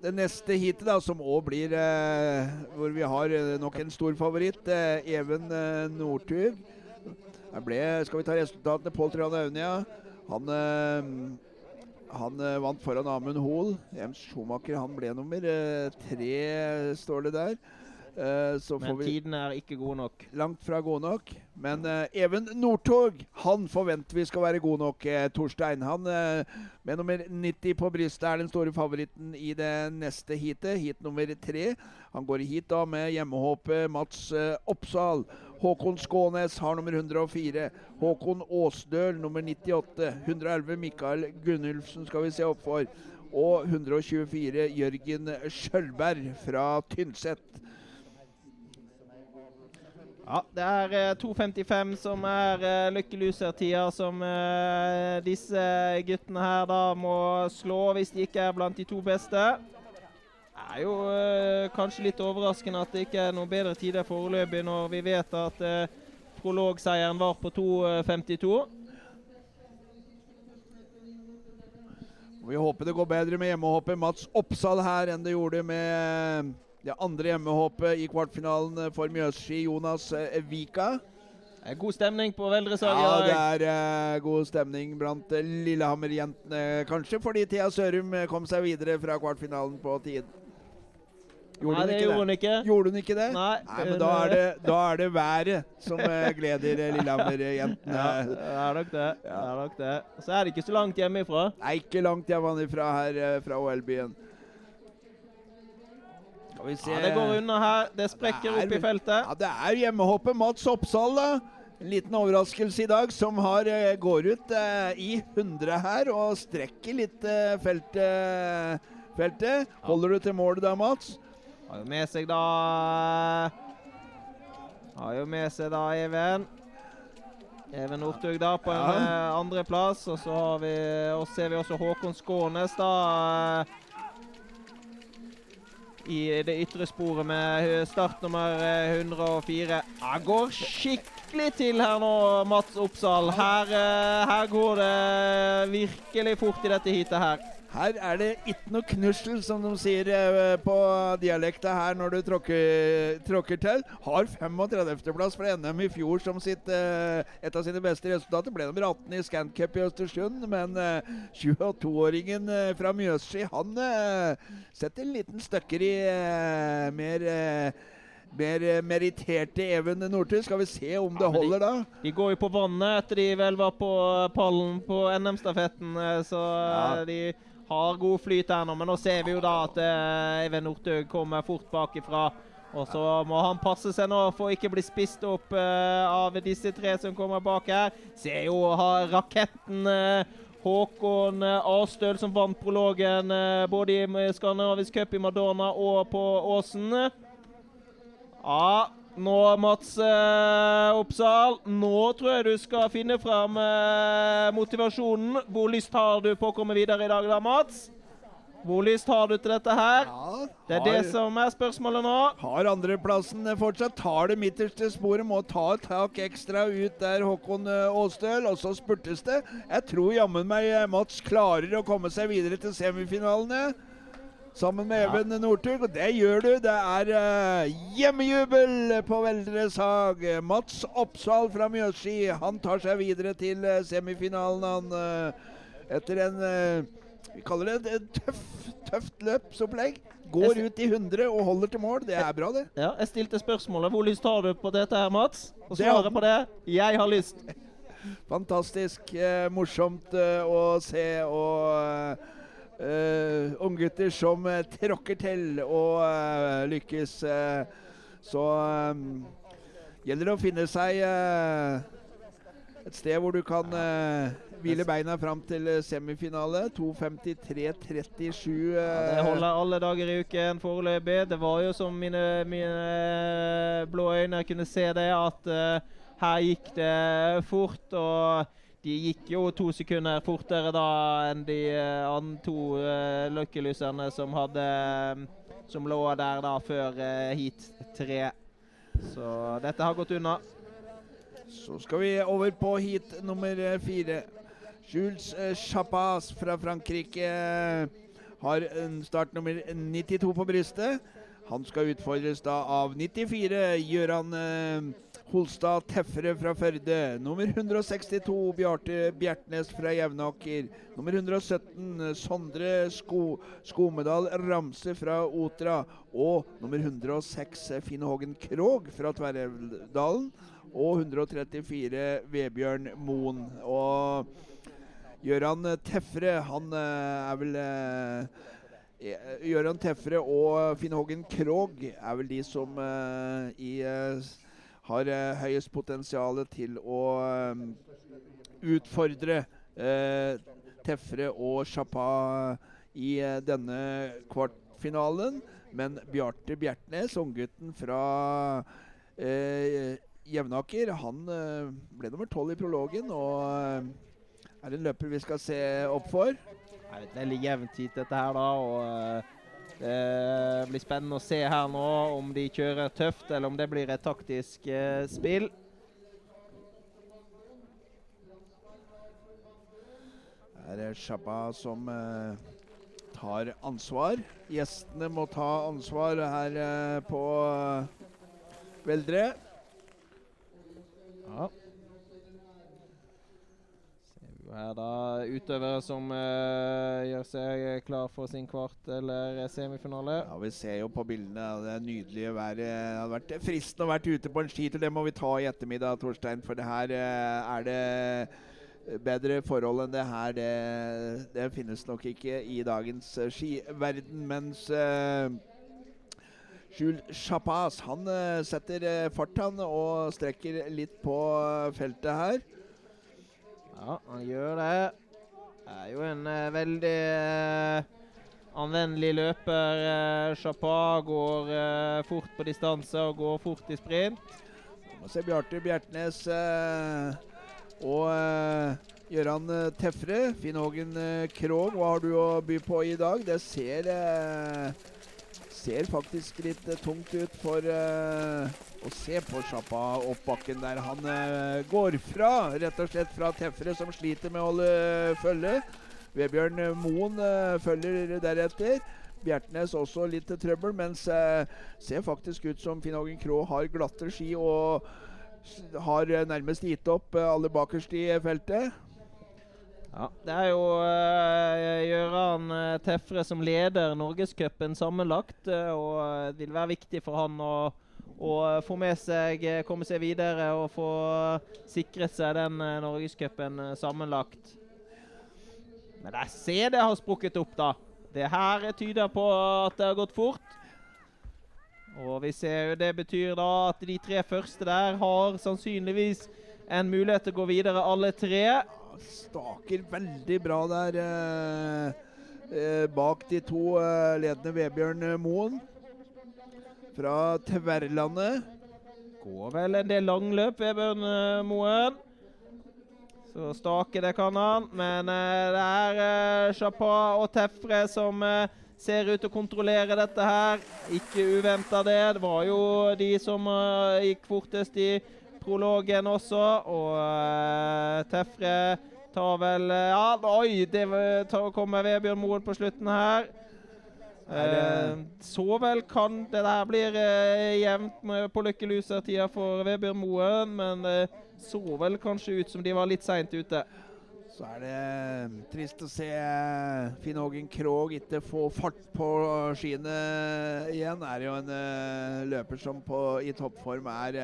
det neste heatet, da, som òg blir eh, Hvor vi har eh, nok en stor favoritt. Eh, Even eh, Northug. Skal vi ta resultatene? Pål Trian Aunia. Han, eh, han eh, vant foran Amund Hoel. Jens Schumacher han ble nummer tre, står det der. Eh, så får Men vi tidene er ikke god nok. langt fra god nok. Men eh, Even Northug, han forventer vi skal være god nok, eh, Torstein. Han med nummer 90 på brystet er den store favoritten i det neste heatet, heat nummer tre. Han går i heat da med hjemmehåpet Mats Oppsal. Håkon Skånes har nummer 104. Håkon Åsdøl nummer 98. 111 Mikael Gunnulfsen skal vi se opp for. Og 124 Jørgen Skjølberg fra Tynset. Ja, det er eh, 2.55 som er uh, Lucky Loser-tida som uh, disse guttene her da må slå hvis de ikke er blant de to beste. Det er jo uh, kanskje litt overraskende at det ikke er noen bedre tider foreløpig, når vi vet at uh, prologseieren var på 2.52. Vi håper det går bedre med hjemmehoppet Mats Oppsal her enn det gjorde med det andre hjemmehåpet i kvartfinalen for Mjøsski, Jonas eh, Vika. Det er god stemning på Veldresaget Ja, det er uh, god stemning blant eh, Lillehammer-jentene. Kanskje fordi Thea Sørum eh, kom seg videre fra kvartfinalen på tid. Gjorde Nei, det gjorde hun ikke. Gjorde hun ikke det? Nei, men da er, eh, det, da er det været som eh, gleder eh, Lillehammer-jentene. Ja, det er nok det. det, er nok det. Så er det ikke så langt hjemmefra. Nei, ikke langt hjemmefra her eh, fra OL-byen. Skal vi se Ja, det går unna her. Det sprekker opp i feltet. Ja, det er hjemmehoppet Mats Oppsal, da. En liten overraskelse i dag, som har, eh, går ut eh, i 100 her og strekker litt eh, feltet. feltet. Holder du til målet da, Mats? Har jo med seg da Har jo med seg da Even. Even Northug da på en Ja. eh, andreplass. Og så vi, og ser vi også Håkon Skånes da eh, i det ytre sporet med start eh, 104. Han går skikkelig til her nå, Mats Oppsal. Her, eh, her går det virkelig fort i dette heatet her. Her er det ikke noe knussel, som de sier eh, på dialekta her når du tråkker, tråkker til. Har 35.-plass fra NM i fjor som sitt, eh, et av sine beste resultater. Ble nummer 18 i Scancup i Østersund, men eh, 22-åringen eh, fra Mjøsski, han setter en liten støkker i mer mer meritterte Even Northug. Skal vi se om det holder, de- da? De går jo på vannet etter de vel var på pallen på NM-stafetten, så Ja. de har god flyt her nå. Men nå ser vi jo da at uh, Even Northug kommer fort bakifra. Og så må han passe seg nå for ikke bli spist opp uh, av disse tre som kommer bak her. Ser jo har raketten uh, Håkon Astøl som vant prologen både i Skandinavisk Cup i Madonna og på Åsen. Ja, nå Mats eh, Oppsal. Nå tror jeg du skal finne fram eh, motivasjonen. Hvor lyst har du på å komme videre i dag da, Mats? Hvor lyst har du til dette her? Ja, Det er det som er spørsmålet nå. Har andreplassen fortsatt. Tar det midterste sporet. Må ta et tak ekstra ut der Håkon eh, Aastøl, og så spurtes det. Jeg tror jammen meg eh, Mats klarer å komme seg videre til semifinalene. Sammen med Even Northug, og det gjør du. Det er uh, hjemmejubel på Veldres Hag. Mats Oppsal fra Mjøsski, han tar seg videre til uh, semifinalen, han. uh, etter en Vi kaller det et tøff, tøft løpsopplegg. Går ut i 100 og holder til mål. Det er bra, det. Ja, Jeg stilte spørsmålet hvor lyst har du på dette her, Mats? Og svaret på det jeg har lyst. Fantastisk morsomt å se og eh, unggutter som uh, tråkker til og uh, lykkes. så um, gjelder det å finne seg et sted hvor du kan hvile beina fram til semifinale. 2.53,37. Ja, det holder alle dager i uken foreløpig. Det var jo som mine, mine blå øyne kunne se det, at her gikk det fort. Og de gikk jo to sekunder fortere da enn de andre an to uh, løkkelyserne som hadde Som lå der da før uh, heat tre. Så dette har gått unna. Så skal vi over på heat nummer eh, fire. Jules eh, Chapas fra Frankrike. har start nummer 92 på brystet. Han skal utfordres da av 94 Gjøran eh, Holstad Teffere fra Førde. Nummer 162 Bjarte Bjertnæs fra Jevnaker. Nummer 117 eh, Sondre Sko Skomedal Ramse fra Otra. Og nummer 106 eh, Finn Hågen Krog fra Tverrelvdalen. Og 134 Vebjørn Moen. Og Gøran Teffere, han eh, er vel eh, eh, Gøran Teffere og Finn Hågen Krog er vel de som i, eh, har eh, høyest potensial til å eh, utfordre eh, Teffere og Chapa i denne kvartfinalen. Men Bjarte Bjertnæs, unggutten fra eh, Jevnaker, han eh, ble nummer tolv i prologen og eh, er en løper vi skal se opp for. Det er et veldig jevnt hit, dette her, da. og eh, Det blir spennende å se her nå om de kjører tøft, eller om det blir et taktisk eh, spill. Her er Shabba som eh, tar ansvar. Gjestene må ta ansvar her eh, på eh, Veldre. Ja. Her da utøvere som uh, gjør seg klar for sin kvart- eller semifinale. Ja, Vi ser jo på bildene det nydelige været. Det hadde vært fristende å vært ute på en skitur. Det må vi ta i ettermiddag, Torstein. For det her uh, er det bedre forhold enn det her. Det, det finnes nok ikke i dagens eh, skiverden. Mens uh, Jules Chapas han eh, setter eh, fart, han, og strekker litt på eh, feltet her. Ja, han gjør det. Det er jo en eh, veldig eh, anvendelig løper. Uh, Chapa går eh, fort på distanse og går fort i sprint. Må se Bjarte Bjertnæs eh, og eh, Gøran eh, Tefre. Finn Hågen eh, Krog, hva har du å by på i dag? Det ser eh, Ser faktisk litt eh, tungt ut for uh, å se på Sjappa opp bakken der. Han uh, går fra, rett og slett fra Tefre, som sliter med å holde følge. Vebjørn Moen følger deretter. Bjertnæs også litt til trøbbel, mens eh, ser faktisk ut som Finn Hågen Krogh har glatte ski og har nærmest gitt opp alle bakerst i feltet. Ja, Det er jo uh, Gøran uh, Tefre som leder Norgescupen sammenlagt. eh, og eh, det vil være viktig for han å, å få med seg, eh, komme seg videre og få sikret seg den Norgescupen eh, sammenlagt. Men jeg ser det har sprukket opp, da. Det her tyder på at det har gått fort. Og vi ser jo det betyr da at de tre første der har sannsynligvis en mulighet til å gå videre, alle tre. Staker veldig bra der eh, eh, bak de to eh, ledende Vebjørn Moen fra Tverlandet. Går vel en del langløp, Vebjørn eh, Moen. Så stake det kan han. Men eh, det er uh, Chapa og Tefre som eh, ser ut til å kontrollere dette her. Ikke uventa det. Det var jo de som eh, gikk fortest i prologen også. Og uh, Tefre tar vel eh, Ja, oi! Det tar- kommer Vebjørn Moen på slutten her. Uh, så vel kan det der blir uh, jevnt med på lykkelusertida for Vebjørn Moen, men uh, så vel kanskje ut som de var litt seint ute. Så er det trist å se Finn Hågen Krogh ikke få fart på skiene igjen. Er jo en løper som på, i toppform er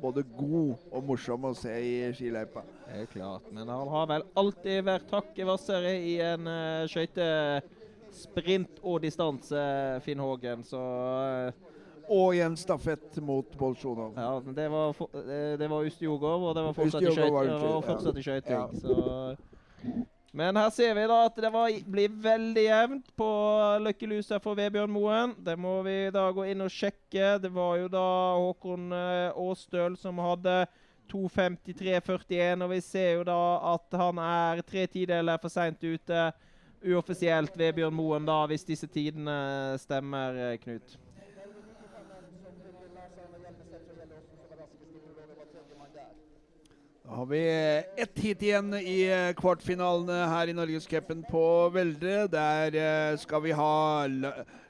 både god og morsom å se i skiløypa. Det er klart, men han har vel alltid vært hakket hvassere i en uh, skøytesprint og distanse, Finn Hågen, så uh, Og i en stafett mot Bolsjunov. Ja, det var, for, eh, det var Ustjugov, og det var fortsatt i skøyting. Ja. Så Men her ser vi da at det var, blir veldig jevnt på Løkkelusa for Vebjørn Moen. Det må vi da gå inn og sjekke. Det var jo da Håkon eh, Aastøl som hadde 2.53,41, og vi ser jo da at han er tre tideler for seint ute. Uoffisielt Vebjørn Moen, da, hvis disse tidene stemmer, eh, Knut. Da har vi ett hit igjen i eh, kvartfinalene her i Norgescupen på Veldre. Der eh, skal vi ha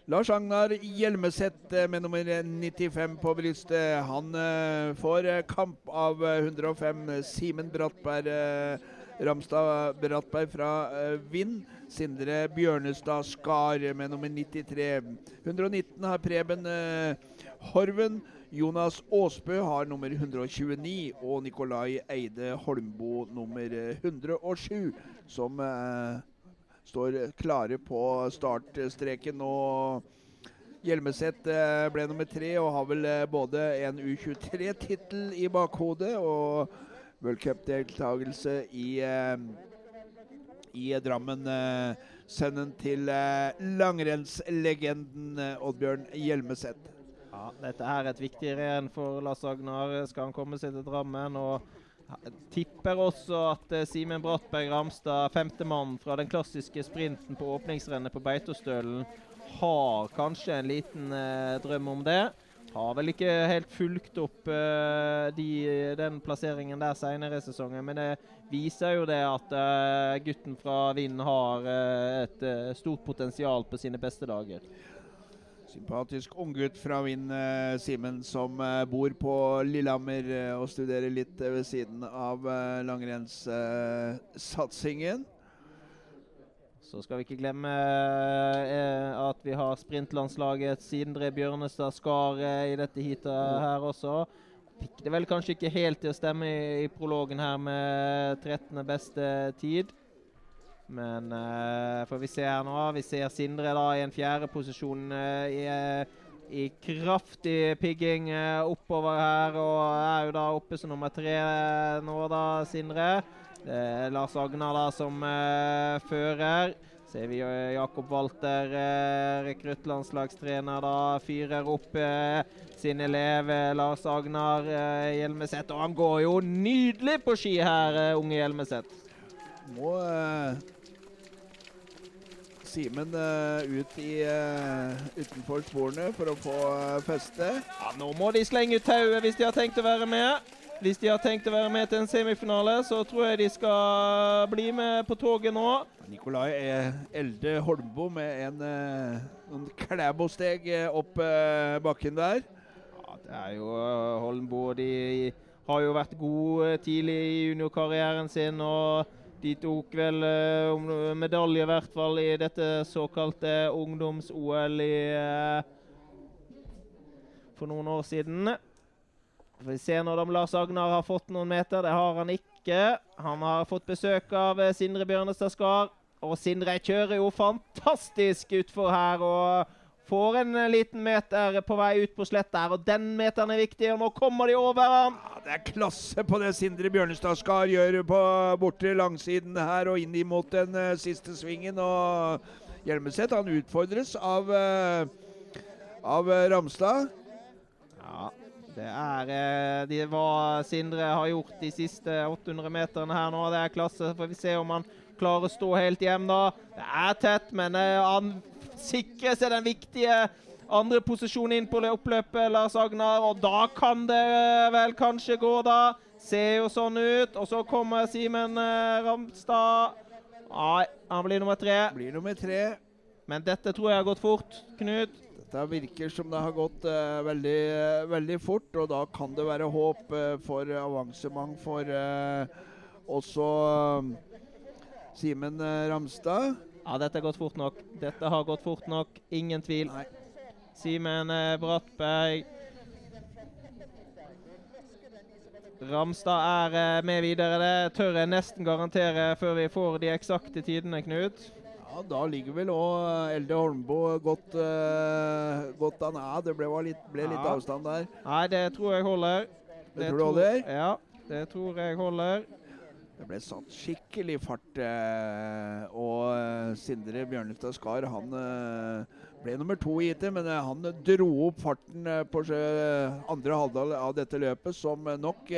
Lars Agnar Hjelmeset eh, med nummer 95 på brystet. Han eh, får eh, kamp av eh, 105 Simen Brattberg eh, Ramstad Brattberg fra eh, Vind. Sindre Bjørnestad Skar med nummer 93. 119 har Preben eh, Horven. Jonas Aasbø har nummer 129, og Nikolai Eide Holmbo nummer eh, 107, som eh, står klare på startstreken. Og Hjelmeset eh, ble nummer tre og har vel eh, både en U23-tittel i bakhodet og v-cupdeltakelse i, eh, i Drammen. Eh, sønnen til eh, langrennslegenden eh, Oddbjørn Hjelmeset. Ja, dette er et viktig renn for Lars Agnar. Skal han komme seg til Drammen? og tipper også at eh, Simen Brattberg Ramstad, femtemann fra den klassiske sprinten på åpningsrennet på Beitostølen, har kanskje en liten eh, drøm om det. Har vel ikke helt fulgt opp eh, de, den plasseringen der senere i sesongen, men det viser jo det at gutten fra Vind har et stort potensial på sine beste dager. Sympatisk unggutt fra Vind, eh, Simen, som eh, bor på Lillehammer eh, og studerer litt ved siden av langrennssatsingen. Så skal vi ikke glemme eh, at vi har sprintlandslaget Sindre Bjørnestad Skar eh, i dette heatet her også. Fikk det vel kanskje ikke helt til å stemme i, i prologen her med 13. beste tid. Men uh, får vi se her nå. Vi ser Sindre da i en fjerdeposisjon uh, i, eh, i kraftig pigging oppover her. Og er jo da oppe som nummer tre nå, da, Sindre. Det er Lars Agnar da som fører. Ser vi Jakob Walter, rekruttlandslagstrener, da fyrer opp sin elev Lars Agnar Hjelmeset. Og han går jo nydelig på ski her, unge Hjelmeset. Må Simen eh, ut i, eh, utenfor sporene for å få eh, feste. Ja, nå må de slenge ut tauet hvis de har tenkt å være med. Hvis de har tenkt å være med til en semifinale, så tror jeg de skal bli med på toget nå. Nikolai er Elde Holmbo med en, noen klæbosteg opp bakken der. Ja, det er jo Holmbo. De har jo vært gode tidlig i juniorkarrieren sin. og de tok vel uh, medalje i hvert fall i dette såkalte ungdoms-OL i uh, for noen år siden. Får vi se når Lars Agnar har fått noen meter. Det har han ikke. Han har fått besøk av eh, Sindre Bjørnestad Skar. Og Sindre kjører jo fantastisk utfor her og får en eh, liten meter på vei ut på slett der. Og den meteren er viktig, og nå kommer de over ham. Ja, det er klasse på det Sindre Bjørnestad skal gjøre på bortre langsiden her og inn imot den uh, siste svingen. Og Hjelmeset han utfordres av, uh, av Ramstad. Ja, det er uh, det hva Sindre har gjort de siste 800 meterne her nå. Det er klasse. Får vi se om han klarer å stå helt hjem, da. Det er tett, men han sikrer seg den viktige andre posisjonen inn på det oppløpet, Lars Agnar. Og da kan det eh, vel kanskje gå, da. Ser jo sånn ut. Og så kommer Simen eh, Ramstad. Nei, han blir nummer tre. Blir nummer tre. Men dette tror jeg har gått fort, Knut. Dette virker som det har gått uh, veldig, uh, veldig fort, og da kan det være håp uh, for avansement for også Simen Ramstad. Ja, dette har gått fort nok. Dette har gått fort nok. Ingen tvil. Simen eh, Brattberg. Ramstad er eh, med videre. Det tør jeg nesten garantere før vi får de eksakte tidene, Knut. Ja, Da ligger vel òg Elde Holmbo godt, uh, godt an. Ja, det ble, litt, ble litt Ja. avstand der. Nei, det tror jeg holder. Det tror du holder? Ja, det tror jeg holder. Det ble satt skikkelig fart. Eh, og eh, Sindre Bjørnestad Skar han eh, ble nummer to i IT, men han dro opp farten på andre halvdel av dette løpet, som nok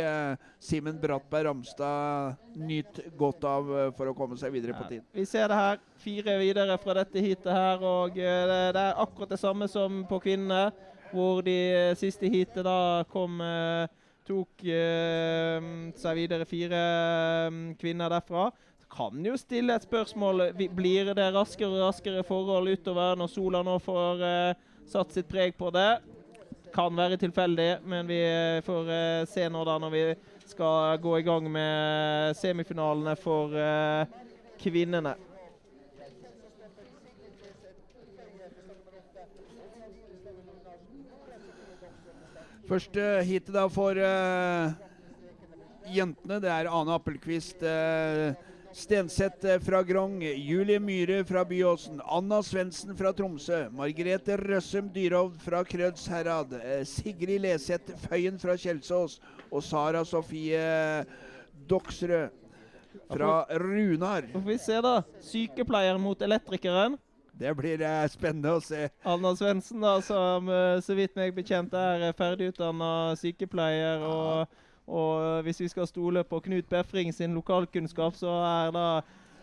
Simen Brattberg Ramstad nyt godt av for å komme seg videre på Ja. tid. Vi ser det her. Fire videre fra dette heatet her. Og det, er akkurat det samme som på kvinnene. Hvor de siste heatet da kom eh, tok eh, seg videre fire eh, kvinner derfra. Så kan jo stille et spørsmål Blir det raskere og raskere forhold utover når sola nå får eh, satt sitt preg på det? Kan være tilfeldig, men vi eh, får se nå da når vi skal gå i gang med semifinalene for kvinnene. Første heatet da for uh, jentene, det er Ane Appelquist uh, Stenseth eh, fra Grong, Julie Myhre fra Byåsen, Anna Svendsen fra Tromsø, Margrethe Røssum Dyrhovd fra Krødsherad, eh, Sigrid Leseth Føyen fra Kjelsås og Sara Sofie Doksrød fra Runar. Får vi se, da. Sykepleier mot elektrikeren. Det blir eh, spennende å se. Anna Svendsen, da, som eh, så vidt meg bekjent er ferdigutdanna sykepleier. Og, og hvis vi skal stole på Knut Befring sin lokalkunnskap, så er da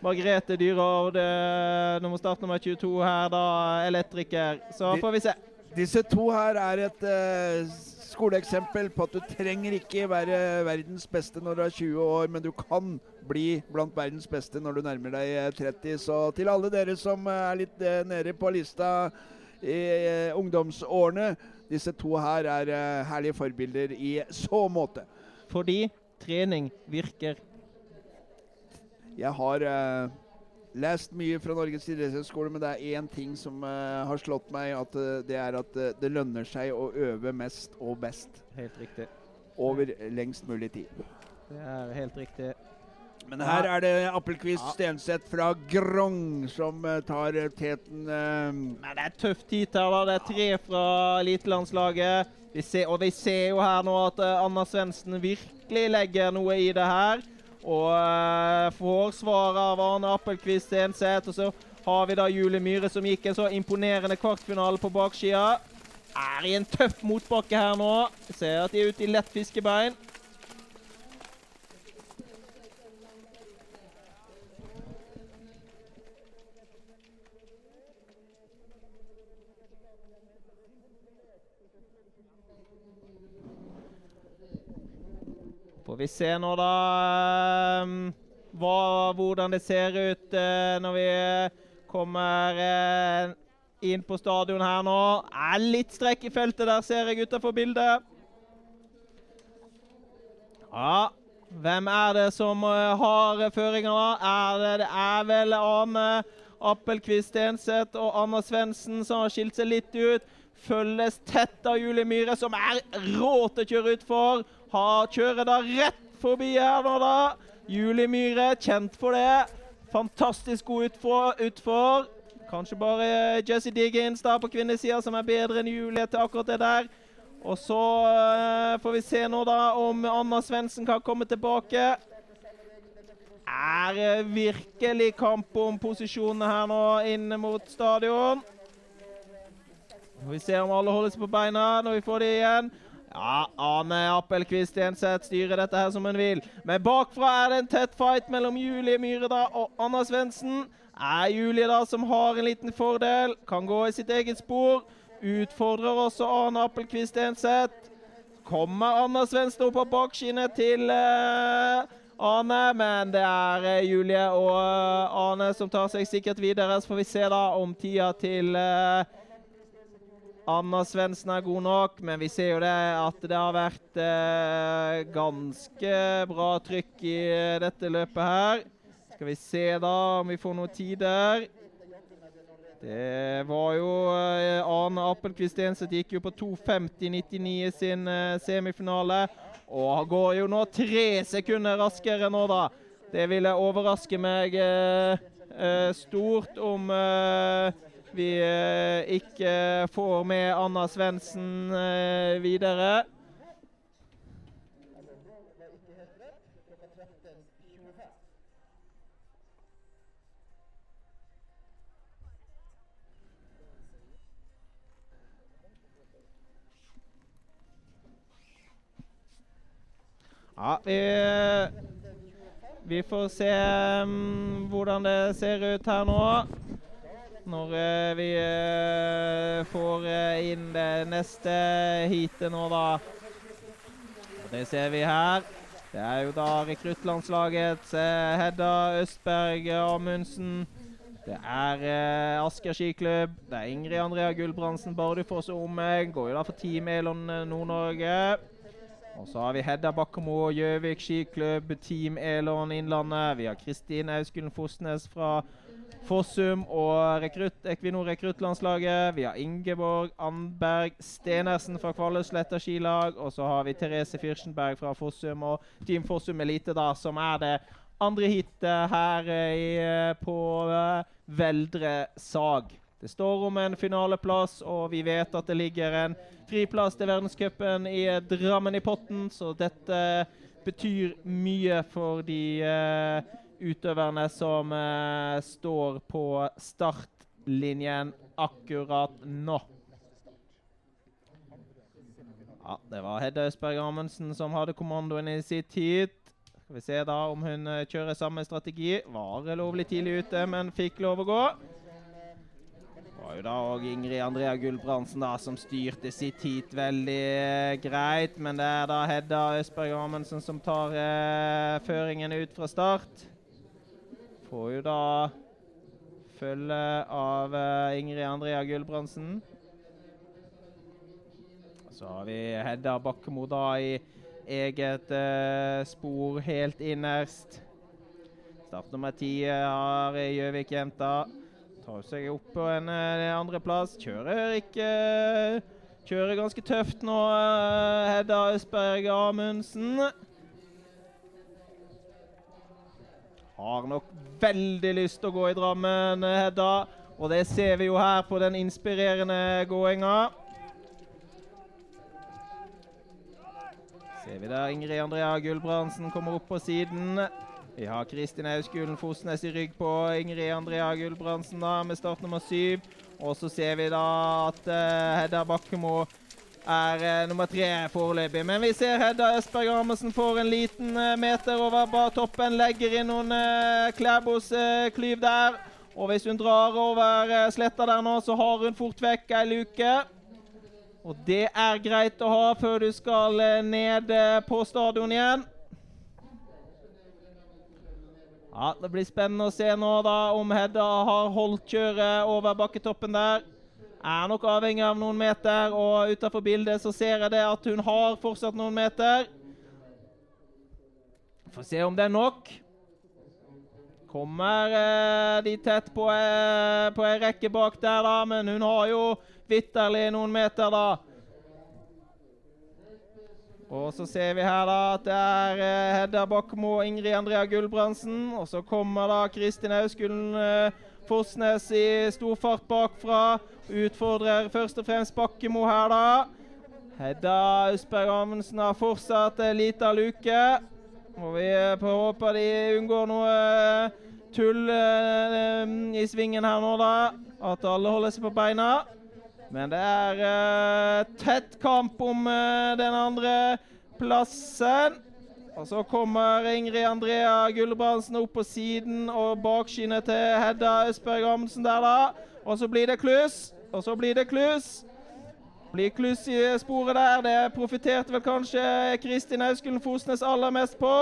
Margrethe Dyrhovd, eh, nummer startnummer 22 her, da elektriker. Så får vi se. Disse to her er et eh, skoleeksempel på at du trenger ikke være verdens beste når du er 20 år, men du kan bli blant verdens beste når du nærmer deg eh, 30. Så til alle dere som eh, er litt eh, nede på lista i eh, ungdomsårene, disse to her er eh, herlige forbilder i så måte. Fordi trening virker. Jeg har eh, lest mye fra Norges idrettshøgskole, men det er én ting som uh, har slått meg. At, uh, det er at uh, det lønner seg å øve mest og best Helt riktig. over lengst mulig tid. Det er helt riktig. Men her er det Appelquist Stenseth fra Grong som tar teten. Men det er tøft hit her, da. Det er tre fra elitelandslaget. Vi ser, og vi ser jo her nå at Anna Svendsen virkelig legger noe i det her. Og får svar av Arne Appelquist Stenseth. Og så har vi da Julie Myhre som gikk en så imponerende kvartfinale på baksida. Er i en tøff motbakke her nå. Ser at de er ute i lett fiskebein. Får vi se nå, da, ehm, hva, hvordan det ser ut eh, når vi kommer eh, inn på stadion her nå. Er litt strekk i feltet der, ser jeg utenfor bildet. Ja, hvem er det som eh, har føringa, da? Er det, det er vel Ane Appelquist Stenseth og Anna Svendsen som har skilt seg litt ut. Følges tett av Julie Myhre, som er rå til å kjøre utfor. Har kjører da rett forbi her nå, da. Julie Myhre, kjent for det. Fantastisk god utfor. utfor. Kanskje bare Jesse Diggins da på kvinnesida som er bedre enn Julie til akkurat det der. Og så uh, får vi se nå da om Anna Svendsen kan komme tilbake. Er eh, virkelig kamp om posisjonene her nå inn mot stadion. Får vi se om alle holder seg på beina når vi får de igjen. Ja, Ane Appelquist Stenseth styrer dette her som hun vil. Men bakfra er det en tett fight mellom Julie Myhredal og Anna Svendsen. Er Julie da som har en liten fordel. Kan gå i sitt eget spor. Utfordrer også Ane Appelquist Stenseth. Kommer Anna Svendsen opp på bakskinnet til uh Ane, men det er eh, Julie og eh, Ane som tar seg sikkert videre. Så får vi se da om tida til eh, Anna Svendsen er god nok, men vi ser jo det at det har vært eh, ganske bra trykk i eh, dette løpet her. Skal vi se da om vi får noen tider. Det var jo eh, Arne Appelquist Stenseth gikk jo på 2.50,99 i sin eh, semifinale. Og går jo nå tre sekunder raskere nå, da. Det ville overraske meg eh, eh, stort om eh, vi eh, ikke får med Anna Svendsen eh, videre. Ja, vi, vi får se um, hvordan det ser ut her nå. Når eh, vi eh, får eh, inn det neste heatet nå, da. Og det ser vi her. Det er jo da rekruttlandslagets Hedda Østberg Amundsen. Det er eh, Asker skiklubb. Det er Ingrid Andrea Gulbrandsen Bardufoss og omegn. Går jo da for Team Elon Nord-Norge. Og så har vi Hedda Bakkemo og Gjøvik skiklubb, Team Elon Innlandet. Vi har Kristin Auskulen Fosnes fra Fossum og rekrutt, Equinor rekruttlandslaget. Vi har Ingeborg Andberg Stenersen fra Kvaløysletta skilag. Og så har vi Therese Fyrstenberg fra Fossum og Team Fossum Elite, da, som er det andre heatet her eh, i, eh, på eh, Veldre Sag. Det står om en finaleplass, og vi vet at det ligger en friplass til verdenscupen i Drammen i potten, så dette betyr mye for de eh, utøverne som eh, står på startlinjen akkurat nå. Ja, det var Hedda Østberg Amundsen som hadde kommandoen i sitt heat. Skal vi se da om hun eh, kjører samme strategi. Var lovlig tidlig ute, men fikk lov å gå. Det var jo da òg Ingrid Andrea Gulbrandsen da som styrte sitt heat veldig eh, greit. Men det er da Hedda Østberg Amundsen som tar eh, føringen ut fra start. Får jo da følge av eh, Ingrid Andrea Gulbrandsen. Så har vi Hedda Bakkemo da i eget eh, spor helt innerst. Start nummer ti eh, har Gjøvik-jenta. Tar seg opp på en eh, andreplass. Kjører ikke Kjører ganske tøft nå, eh, Hedda Østberg Amundsen. Har nok veldig lyst til å gå i Drammen, eh, Hedda. Og det ser vi jo her på den inspirerende gåinga. Ser vi der Ingrid Andrea Gulbrandsen kommer opp på siden. Vi har Kristin Auskulen Fosnes i rygg på Ingrid Andrea Gulbrandsen da, med start nummer syv. Og så ser vi da at uh, Hedda Bakkemo er uh, nummer tre foreløpig. Men vi ser Hedda Østberg Amundsen får en liten uh, meter over bartoppen. Legger inn noen uh, Klæbos-klyv der. Og hvis hun drar over sletta der nå, så har hun fort vekk ei luke. Og det er greit å ha før du skal ned på stadion igjen. Ja, Det blir spennende å se nå da om Hedda har holdt kjøret over bakketoppen der. Er nok avhengig av noen meter, og utenfor bildet så ser jeg det at hun har fortsatt noen meter. Får se om det er nok. Kommer eh, de tett på, eh, på ei rekke bak der, da, men hun har jo vitterlig noen meter, da. Og så ser vi her da at det er eh, Hedda Bakkmo og Ingrid Andrea Gulbrandsen. Og så kommer da Kristin Auskulen eh, Fosnes i stor fart bakfra. Utfordrer først og fremst Bakkemo her, da. Hedda Østberg Amundsen har fortsatt en liten luke. Og vi eh, håper de unngår noe eh, tull eh, i svingen her nå, da. At alle holder seg på beina. Men det er uh, tett kamp om den andre plassen. Og så kommer Ingrid Andrea Gulbrandsen opp på siden og bakskinnet til Hedda Østberg Amundsen der, da. Og så blir det kluss. Og så blir det kluss. Blir kluss i sporet der. Det profitterte vel kanskje Kristin Auskulen Fosnes aller mest på.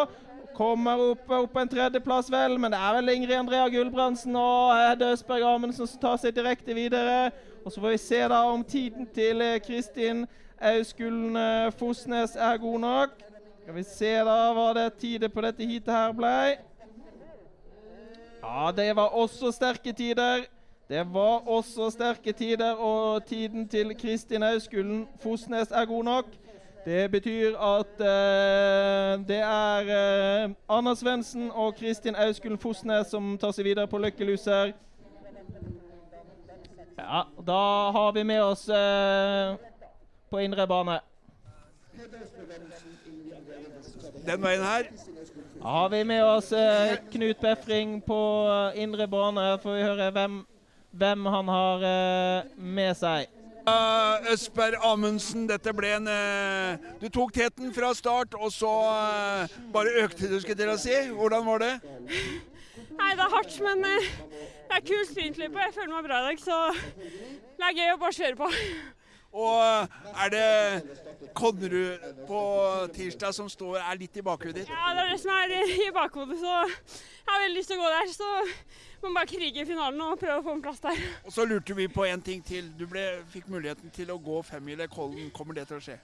Kommer opp, opp en tredjeplass, vel, men det er vel Ingrid Andrea Gulbrandsen og Hedda Østberg Amundsen som tar seg direkte videre. Og så får vi se da om tiden til Kristin Auskulen Fosnes er god nok. Skal vi se da hva det tider på dette heatet her ble. Ja, det var også sterke tider. Det var også sterke tider, og tiden til Kristin Auskullen Fosnes er god nok. Det betyr at uh, det er uh, Anna Svendsen og Kristin Auskullen Fosnes som tar seg videre på Løkkeluser. Ja, da har vi med oss uh, på indre bane. Den veien her. Da har vi med oss Knut Befring på indre bane. Får vi høre hvem, hvem han har med seg. Uh, Østberg Amundsen, dette ble en uh, Du tok teten fra start, og så uh, bare økte du, skulle til å si. Hvordan var det? Nei, det er hardt, men det er kult sprintløp, og jeg føler meg bra i dag, så det er gøy å bare kjøre på. Og er det Konnerud på tirsdag som står, er litt i bakhodet ditt? Ja, det er det som er i bakhodet, så jeg har veldig lyst til å gå der. Så må man bare krige i finalen og prøve å få en plass der. Og så lurte vi på en ting til. Du ble, fikk muligheten til å gå femmila Kollen. Kommer det til å skje?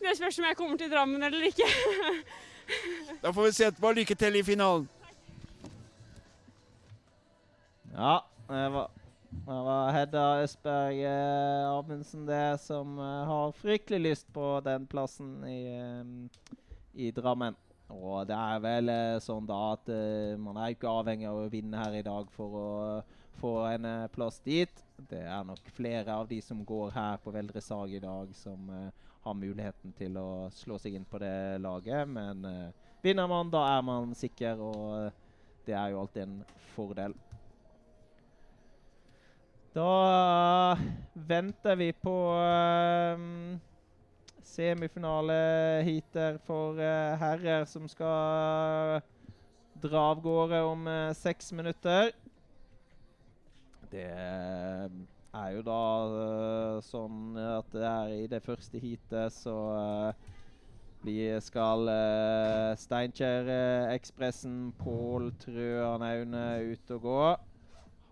Det spørs om jeg kommer til Drammen eller ikke. Da får vi se etterpå. Lykke til i finalen. Ja, det var, det var Hedda Østberg eh, Amundsen det som eh, har fryktelig lyst på den plassen i, eh, i Drammen. Og det er vel eh, sånn da at man er ikke avhengig av å vinne her i dag for å få en plass dit. Det er nok flere av de som går her på Veldresag i dag, som har muligheten til å slå seg inn på det laget. Men vinner man, da er man sikker, og det er jo alltid en fordel. Da venter vi på um, semifinaleheater for uh, herrer som skal dra av gårde om uh, seks minutter. Det er jo da uh, sånn at det er i det første heatet så vi skal uh, Steinkjer-ekspressen, Pål Trøan Aune ut og gå.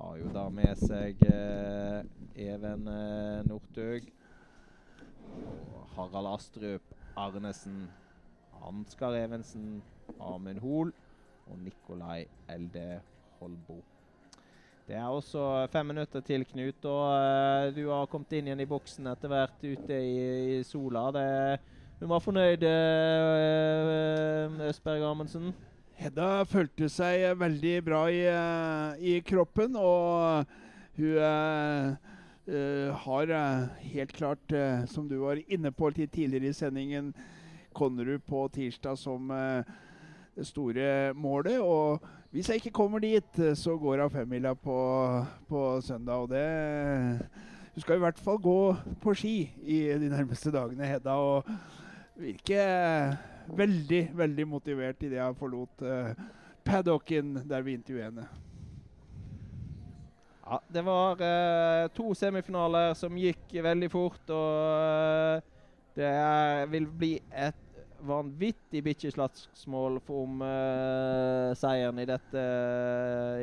Har jo da med seg eh, Even eh, Northug Harald Astrup Arnesen. Ansgar Evensen, Amund Hoel og Nikolai Elde Holbo. Det er også fem minutter til, Knut. Og eh, du har kommet inn igjen i boksen etter hvert ute i, i sola. Det, du var fornøyd, eh, Østberg Amundsen? Hedda følte seg veldig bra i, eh, i kroppen, og hun eh, har helt klart, som du var inne på litt tidligere i sendingen, Konnerud på tirsdag som det store målet. Og hvis jeg ikke kommer dit, så går hun femmila på, på søndag. Og det Du skal i hvert fall gå på ski i de nærmeste dagene, Hedda. og virker veldig, veldig motivert idet jeg forlot uh, paddocken der vi intervjuet henne. Ja, det var uh, to semifinaler som gikk veldig fort, og uh, det er, vil bli et vanvittig bikkjeslagsmål om uh, seieren i, dette,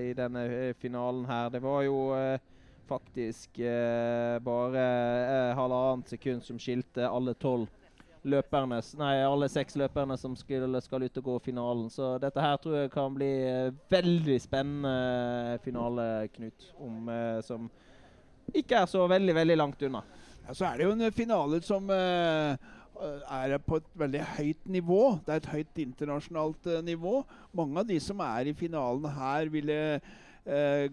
i denne finalen her. Det var jo faktisk bare halvannet sekund som skilte alle tolv løperne, nei, alle seks løperne som skulle, skal ut og gå finalen. Så dette her tror jeg kan bli eh, veldig spennende finale, Knut. Om, eh, som ikke er så veldig, veldig langt unna. Ja, så er det jo en finale som er på et veldig høyt nivå. Det er et høyt internasjonalt nivå. Mange av de som er i finalen her, ville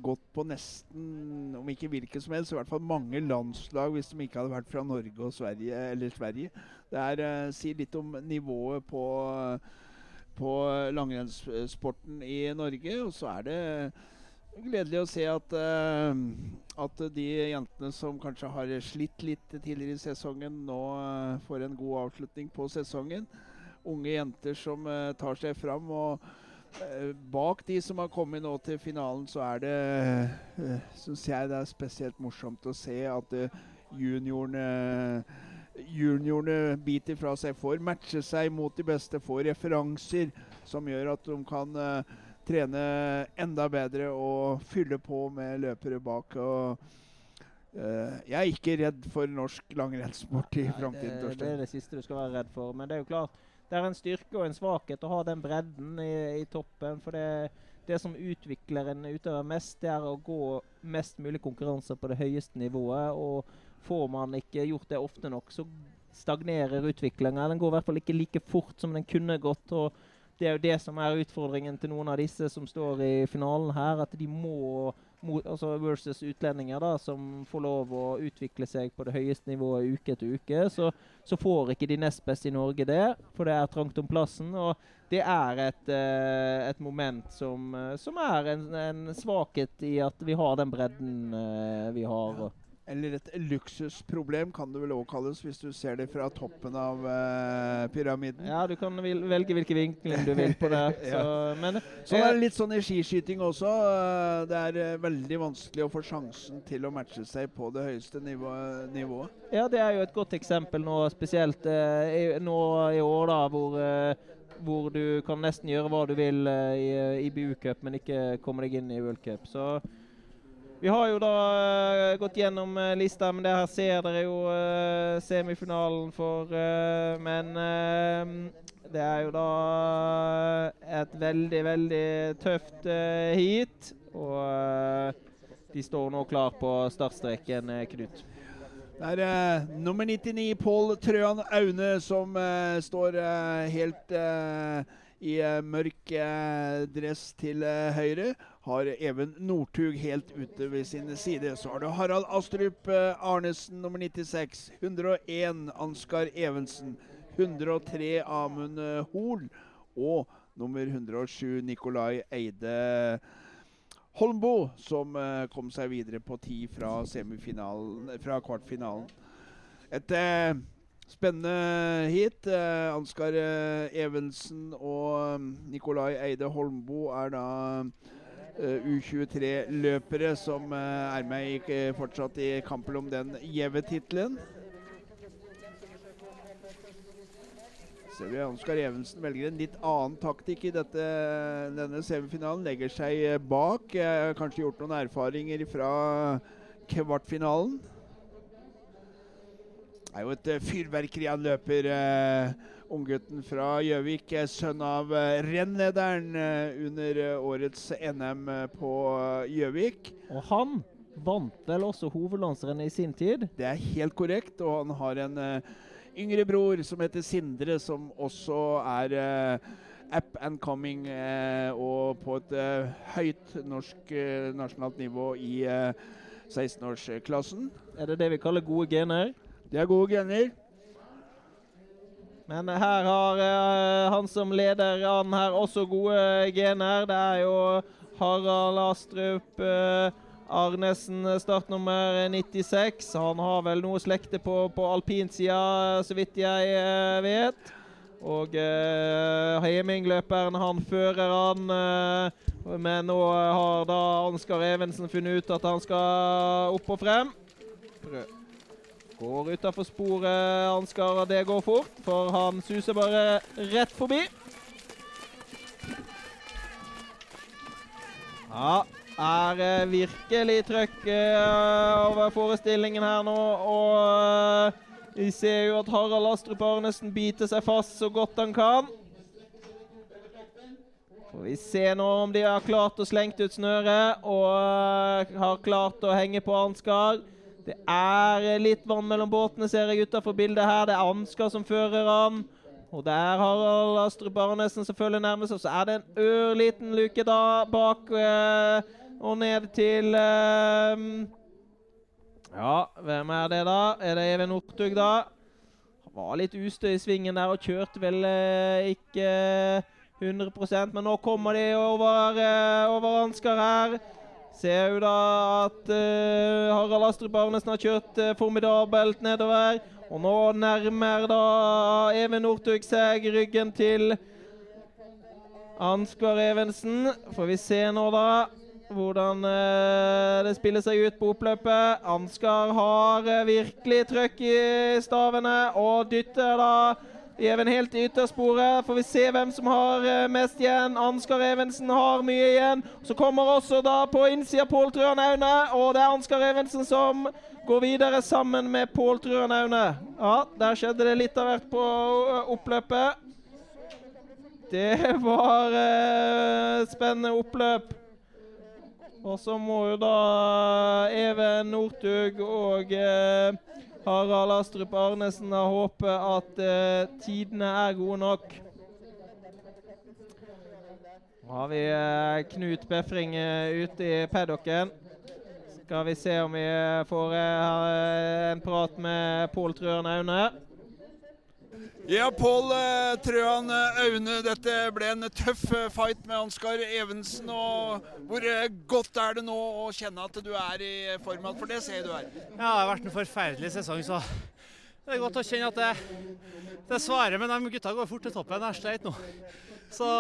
gått på nesten, om ikke hvilket som helst, i hvert fall mange landslag hvis de ikke hadde vært fra Norge og Sverige, eller Sverige. Det er, sier litt om nivået på, på langrennssporten i Norge. Og så er det gledelig å se at, uh, at de jentene som kanskje har slitt litt tidligere i sesongen, nå uh, får en god avslutning på sesongen. Unge jenter som uh, tar seg fram. og Bak de som har kommet nå til finalen, så er det uh, Syns jeg det er spesielt morsomt å se at juniorene juniorene biter fra seg, for, matcher seg mot de beste, får referanser som gjør at de kan trene enda bedre og fylle på med løpere bak. og uh, Jeg er ikke redd for norsk langrennssport i framtiden. Det, det er det siste du skal være redd for. Men det er jo klart, det er en styrke og en svakhet å ha den bredden i, i toppen. For det, det som utvikler en utøver mest, det er å gå mest mulig konkurranser på det høyeste nivået. Og får man ikke gjort det ofte nok, så stagnerer utviklinga. Den går i hvert fall ikke like fort som den kunne gått. og det er jo det som er utfordringen til noen av disse som står i finalen her. At de må, altså versus utlendinger da, som får lov å utvikle seg på det høyeste nivået uke etter uke. Så, så får ikke de nest beste i Norge det, for det er trangt om plassen. og det er et, uh, et moment som, uh, som er en, en, svakhet i at vi har den bredden uh, vi har. Eller et luksusproblem kan det vel òg kalles, hvis du ser det fra toppen av uh, pyramiden. Ja, du kan velge hvilke vinkler du vil på det. Ja. så, men Sånn er det litt sånn i skiskyting også. eh, Det er eh, veldig vanskelig å få sjansen til å matche seg på det høyeste nivå nivået. Ja, det er jo et godt eksempel nå, spesielt uh, i, nå i år, da, hvor, uh, hvor du kan nesten gjøre hva du vil uh, i, i BU-cup, men ikke komme deg inn i World Cup. Så vi har jo da eh, gått gjennom eh, lista, men det her ser dere jo eh, semifinalen for. men det er jo da et veldig, veldig tøft heat. Og de står nå klar på startstreken, Knut. Det er eh, nummer 99, Pål Trøan Aune, som eh, står eh, helt i mørk dress til høyre. Har Even Northug helt ute ved sin side. Så har du Harald Astrup eh, Arnesen, nummer 96. 101 Ansgar Evensen. 103 Amund eh, Hoel. Og nummer 107 Nikolai Eide Holmbo, som eh, kom seg videre på ti fra, semifinalen, fra kvartfinalen. Et eh, spennende hit. Eh, Ansgar Evensen og Nikolai Eide Holmbo er da U23-løpere som eh, er med i, eh, fortsatt i kampen om den gjeve tittelen. Ser vi Ansgar Evensen velger en litt annen taktikk i dette, denne semifinalen. Legger seg eh, bak. Eh, kanskje gjort noen erfaringer fra kvartfinalen. Det er jo et eh, fyrverkeri han løper. Eh, Unggutten fra Gjøvik, er sønn av eh, rennlederen eh, under eh, årets NM eh, på eh, Gjøvik. Og han vant vel også hovedlandsrennet i sin tid. Det er helt korrekt, og han har en eh, yngre bror som heter Sindre, som også er eh, up and coming eh, og på et eh, høyt norsk eh, nasjonalt nivå i eh, 16-årsklassen. Er det det vi kaller gode gener? Det er gode gener. Men her har uh, han som leder an her også gode gener. Det er jo Harald Astrup uh, Arnesen, startnummer 96. Han har vel noe slekte på, på alpinsida, så vidt jeg uh, vet. Og Hemingløperen han fører eh, men nå har da Ansgar Evensen funnet ut at han skal opp og frem. Prøv. Går utafor sporet, Ansgar, det går fort, for han suser bare rett forbi. Ja, er eh, virkelig trøkk eh, over forestillingen her nå, og eh, vi ser jo at Harald Astrup Arnesen biter seg fast så godt han kan. Får vi se nå om de har klart å slengt ut snøret og har klart å henge på Ansgar. Det er eh, litt vann mellom båtene, ser jeg utenfor bildet her. Det er Ansgar som fører han. Og der Harald Astrup Arnesen selvfølgelig nærmest, og så er det en ørliten luke da bak øh, og ned til øh, Ja, hvem er det da? Er det Even Northug, da? Var litt ustø i svingen der og kjørte vel eh, ikke 100% men nå kommer de over, eh, over Ansgar her. Ser jo da at uh, Harald Astrup Arnesen har kjørt uh, formidabelt nedover. Og nå nærmer da Even Northug seg ryggen til Ansgar Evensen. Får vi se nå, da, hvordan uh, det spiller seg ut på oppløpet. Ansgar har virkelig trøkk i stavene og dytter da Even helt i yttersporet. Får vi se hvem som har eh, mest igjen. Ansgar Evensen har mye igjen. Så kommer også da på innsida Pål Trøan Aune, og det er Ansgar Evensen som går videre sammen med Pål Trøan Aune. Ja, der skjedde det litt av hvert på oppløpet. Det var eh, spennende oppløp. Og så må jo da Even Northug og eh, Harald Astrup Arnesen har håpet at eh, tidene er gode nok. Nå har vi eh, Knut Befring eh, ute i paddocken. Skal vi se om vi eh, får eh, en prat med Pål Trøen Aune. Ja, Pål eh, Trøan eh, Aune, dette ble en tøff eh, fight med Ansgar Evensen. og Hvor eh, godt er det nå å kjenne at du er i form? For det ser du er. Ja, det har vært en forferdelig sesong, så det er godt å kjenne at det, det svarer. Men de gutta går fort til toppen. Jeg sleit nå. Så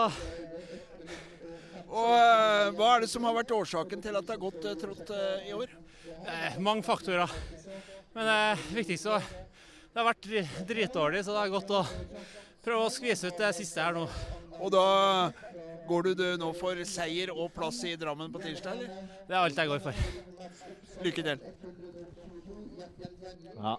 Og eh, Hva er det som har vært årsaken til at det har gått eh, trått eh, i år? eh, mange faktorer. Men det viktigste er det har vært dri- dritdårlig, så det er godt å prøve å skvise ut det siste her nå. Og da går du, nå for seier og plass i Drammen på tirsdag, eller? Det er alt jeg går for. Lykke til. Ja.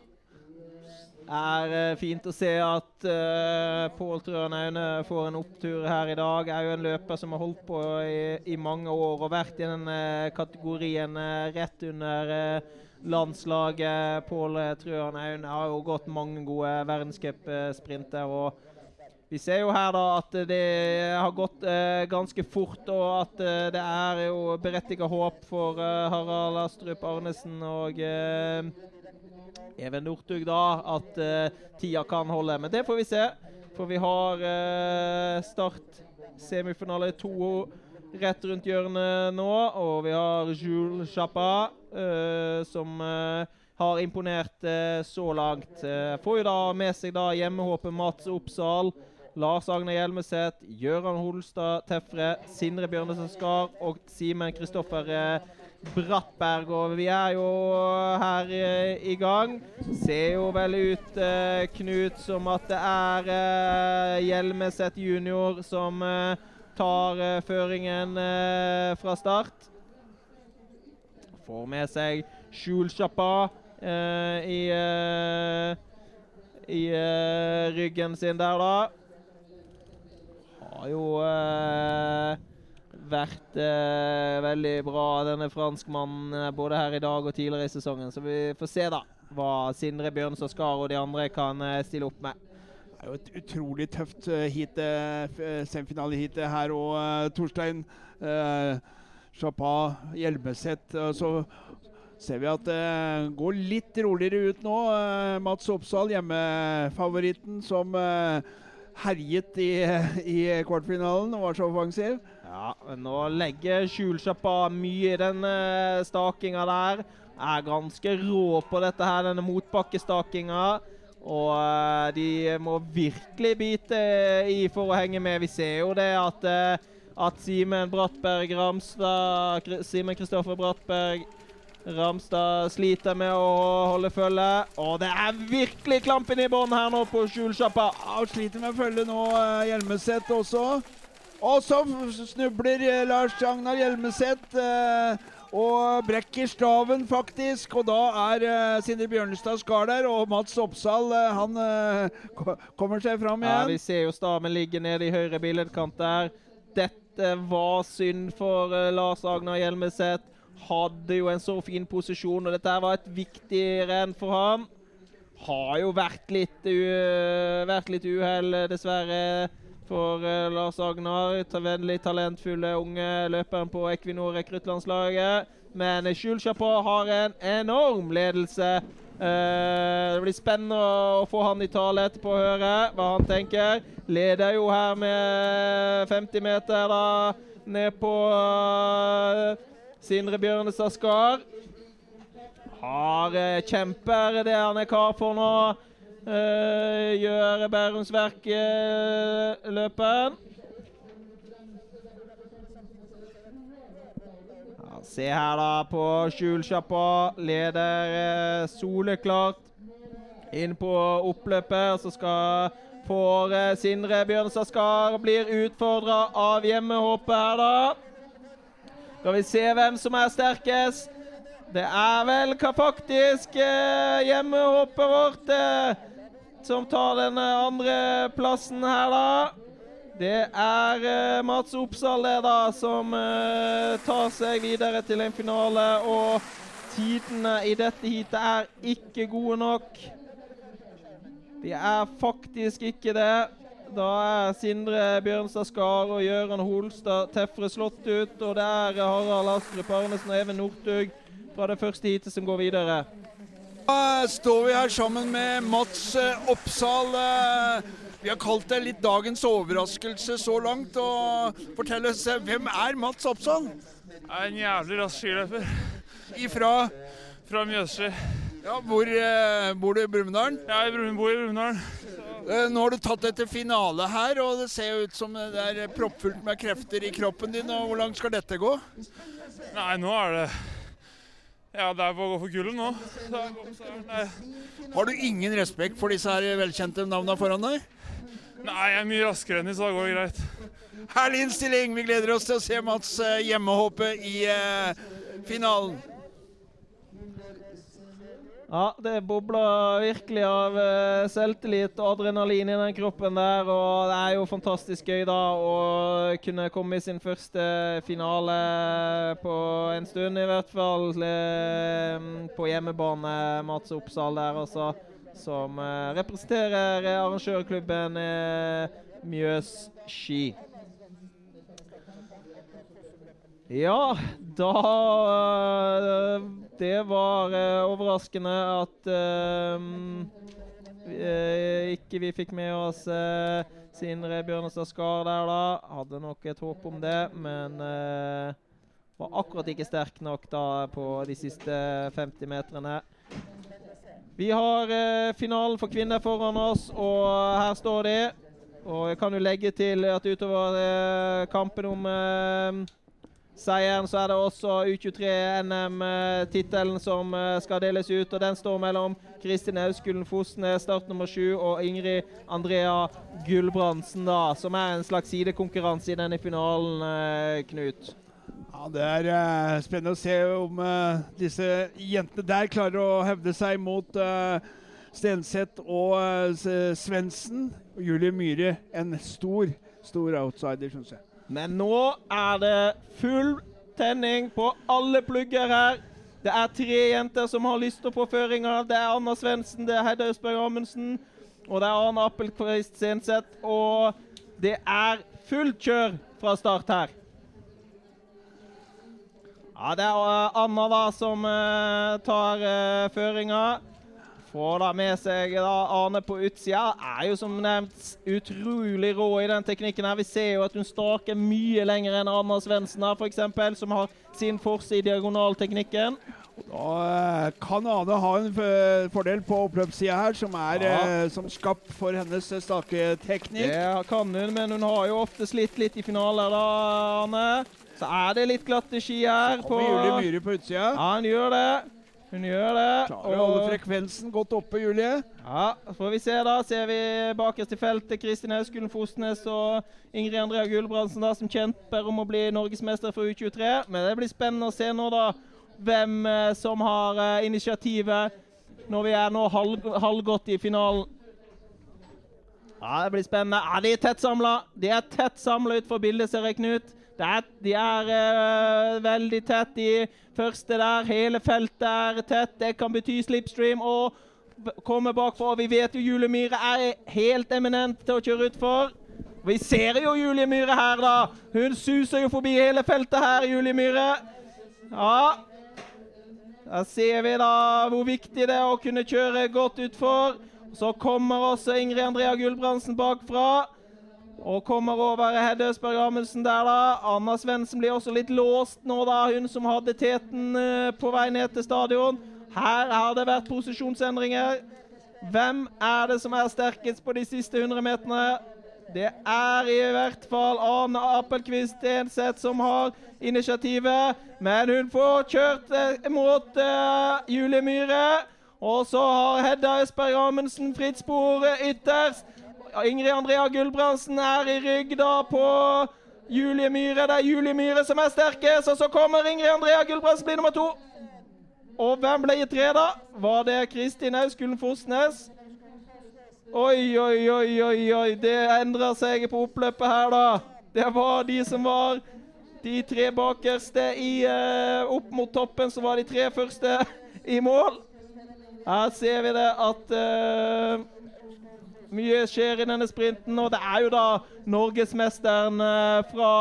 Det er eh, fint å se at uh, Pål Trøen Aune får en opptur her i dag. Er jo en løper som har holdt på i, i mange år og vært i den uh, kategorien uh, rett under eh, landslaget. Pål Trøen Aun har jo gått mange gode verdenscupsprinter. og vi ser jo her da at det har gått eh, ganske fort, og at eh, det er jo berettiget håp for eh, Harald Astrup Arnesen og eh, Even Northug da, at eh, tida kan holde. Men det får vi se. For vi har eh, Start semifinale to rett rundt hjørnet nå. Og vi har Jules Chapa, uh, som uh, har imponert uh, så langt. Får jo da med seg da hjemmehåpet Mats Oppsal. Lars Agne Hjelmeset, Gøran Holstad Tefre, Sindre Bjørnesen Skar og Simen Kristoffer Brattberg. Og vi er jo her i gang. Ser jo vel ut, Knut, som at det er Hjelmeset junior som tar føringen eh, fra start. Får med seg Skjulsjappa eh, i, eh, i ryggen sin der, da. Har jo vært eh, veldig bra, denne franskmannen, både her i dag og tidligere i sesongen. Så vi får se da hva Sindre Bjørnstad Skar og de andre kan eh, stille opp med. Det er jo et utrolig tøft hit, heat, eh, eh, semifinaleheat her òg, Torstein. Uh, Chapa, Hjelmeset. så ser vi at det går litt roligere ut nå. Eh, Mats Oppsal, hjemmefavoritten, som eh, herjet i, i kvartfinalen og var så offensiv. Ja, nå legger Skjulsjappa mye i den stakinga der. Er ganske rå på dette her, denne motbakkestakinga. Og eh, de må virkelig bite i for å henge med. Vi ser jo det at, eh, at Simen Brattberg Ramstad Simen Kristoffer Brattberg Ramstad sliter med å holde følge. Og det er virkelig klampen i bånn her nå på Skjulsjappa. Ja, sliter med å følge nå uh, Hjelmeset også. Og så snubler eh, Lars Agnar Hjelmeset eh, og brekker staven, faktisk. Og da er uh, Sindre Bjørnestad Skar der, og Mats Oppsal uh, han uh, kommer seg fram igjen. Ja, vi ser jo staven ligge nede i høyre billedkant der. Dette var synd for Lars Agnar Hjelmeset. Hadde jo en så fin posisjon, og dette var et viktig renn for ham. Har jo vært litt, vært litt uhell, dessverre, for eh, Lars Agnar. vennlig talentfulle unge løperen på Equinor rekruttlandslaget. Men Jules Chapot har en enorm ledelse. Eh, det blir spennende å få han i tale etterpå og høre hva han tenker. Leder jo her med 50 meter da, ned på uh, Sindre Bjørnestad Skar. Har eh, kjemper det han er kar for nå. Eh, gjør Bærums Verk eh. Ja, se her da på Skjulsjappa. Leder uh, soleklart inn på oppløpet. Så skal får uh, Sindre Bjørnstad Skar blir utfordra av hjemmehåpet her, da. Skal vi se hvem som er sterkest. Det er vel hva faktisk eh, hjemmehåpet vårt som tar den eh, andre plassen her, da. Det er uh, Mats Oppsal det da, som uh, tar seg videre til en finale. Og tidene i dette heatet er ikke gode nok. De er faktisk ikke det. Da er Sindre Bjørnstad Skar og Gøran Holstad Tefre slått ut. Og det er Harald Astrup Arnesen og Even Northug fra det første heatet som går videre. Da står vi her sammen med Mats eh, Oppsal. eh, Vi har kalt det litt dagens overraskelse så langt. og Fortell oss, eh, hvem er Mats Oppsal? Jeg er en jævlig rask skiløper Ifra fra Mjøsli. ja, hvor eh, bor du i Brumunddal? Jeg i Brun- bor i Brumunddal. Nå har du tatt etter finale her, og det ser ut som det er proppfullt med krefter i kroppen din. og Hvor langt skal dette gå? Nei, nå er det Ja, det er bare å gå for gullet nå. Har du ingen respekt for disse her velkjente navnene foran deg? Nei, jeg er mye raskere enn de, så da går det greit. Herlig innstilling. Vi gleder oss til å se Mats eh, hjemmehoppe i eh, finalen. Ja, det bobler virkelig av uh, selvtillit og adrenalin i den kroppen der. Og det er jo fantastisk gøy da å kunne komme i sin første finale på en stund, i hvert fall. Uh, på hjemmebane, Mats Oppsal der, altså. Som uh, representerer arrangørklubben Mjøs Ski. Ja, da Det var uh, overraskende at øh, ikke vi fikk med oss uh, Sindre Bjørnestad Skar der, da. Hadde nok et håp om det, men var akkurat ikke sterk nok da på de siste 50 metrene. Vi har finalen for kvinner foran oss, og her står de. Og jeg kan jo legge til at utover kampen om seieren, så er det også U23-NM-tittelen som eh, skal deles ut. og Den står mellom Kristin Auskullen Fosnes, start nummer sju, og Ingrid Andrea Gulbrandsen, da, som er en slags sidekonkurranse i denne finalen, eh, Knut. Ja, Det er eh, spennende å se om eh, disse jentene der klarer å hevde seg mot Stenseth og uh, Svendsen. Og Julie Myhre, en stor, stor outsider, syns jeg. Men nå er det full tenning på alle plugger her. Det er tre jenter som har lyst til å få føringer. Det er Anna Svendsen, det er Hedda Østberg Amundsen og det er Arne Appelquist Senseth. Og det er fullt kjør fra start her. Ja, det er eh, Anna da som uh, tar uh, føringa. Får da med seg da Arne på utsida. Er jo som nevnt utrolig rå i den teknikken. her. Vi ser jo at hun staker mye lenger enn Anna Svendsen her, f.eks., som har sin forse i diagonalteknikken. Da eh, kan Ane ha en fordel på oppløpssida her, som er Ja. eh, som skapt for hennes eh, staketeknikk. Det kan hun, men hun har jo ofte slitt litt i finaler, da, Arne. Så er det litt glatte ski her. Kommer Julie Myhre på utsida. Ja, hun gjør det. Hun gjør det. Klarer å holde frekvensen godt oppe, Julie. Ja, så får vi se, da. Ser vi bakerst i feltet Kristin Auskullen Fosnes og Ingrid Andrea Gulbrandsen da, som kjemper om å bli norgesmester for U23. Men det blir spennende å se nå, da, hvem eh, som har eh, initiativet når vi er nå halv, halvgått i finalen. Ja, det blir spennende. Ja, De er tett samla. De er tett samla utenfor bildet, ser jeg, Knut. Er, de er uh, veldig tett i første der. Hele feltet er tett. Det kan bety slipstream og komme bakfra. Vi vet jo Julie Myhre er helt eminent til å kjøre utfor. Vi ser jo Julie Myhre her, da. Hun suser jo forbi hele feltet her, Julie Myhre. Ja. Da ser vi da hvor viktig det er å kunne kjøre godt utfor. Så kommer også Ingrid Andrea Gulbrandsen bakfra. Og kommer over Hedde Østberg Amundsen der, da. Anna Svendsen blir også litt låst nå, da. Hun som hadde teten eh, på vei ned til stadion. Her har det vært posisjonsendringer. Hvem er det som er sterkest på de siste 100 meterne? Det er i hvert fall Arne Appelquist Enseth som har initiativet. Men hun får kjørt eh, mot uh, Julie Myhre. Og så har Hedda Østberg Amundsen fritt spor ytterst. Ingrid Andrea Gulbrandsen er i rygg da på Julie Myhre. Det er Julie Myhre som er sterkest, og så kommer Ingrid Andrea Gulbrandsen blir nummer to. Og hvem ble i tre, da? Var det Kristin Auskullen Fosnes? Oi, oi, oi, oi, oi. Det endrer seg på oppløpet her, da. Det var de som var de tre bakerste i, uh, opp mot toppen, så var de tre første i mål. Her ser vi det at eh, mye skjer i denne sprinten, og det er jo da norgesmesteren eh, fra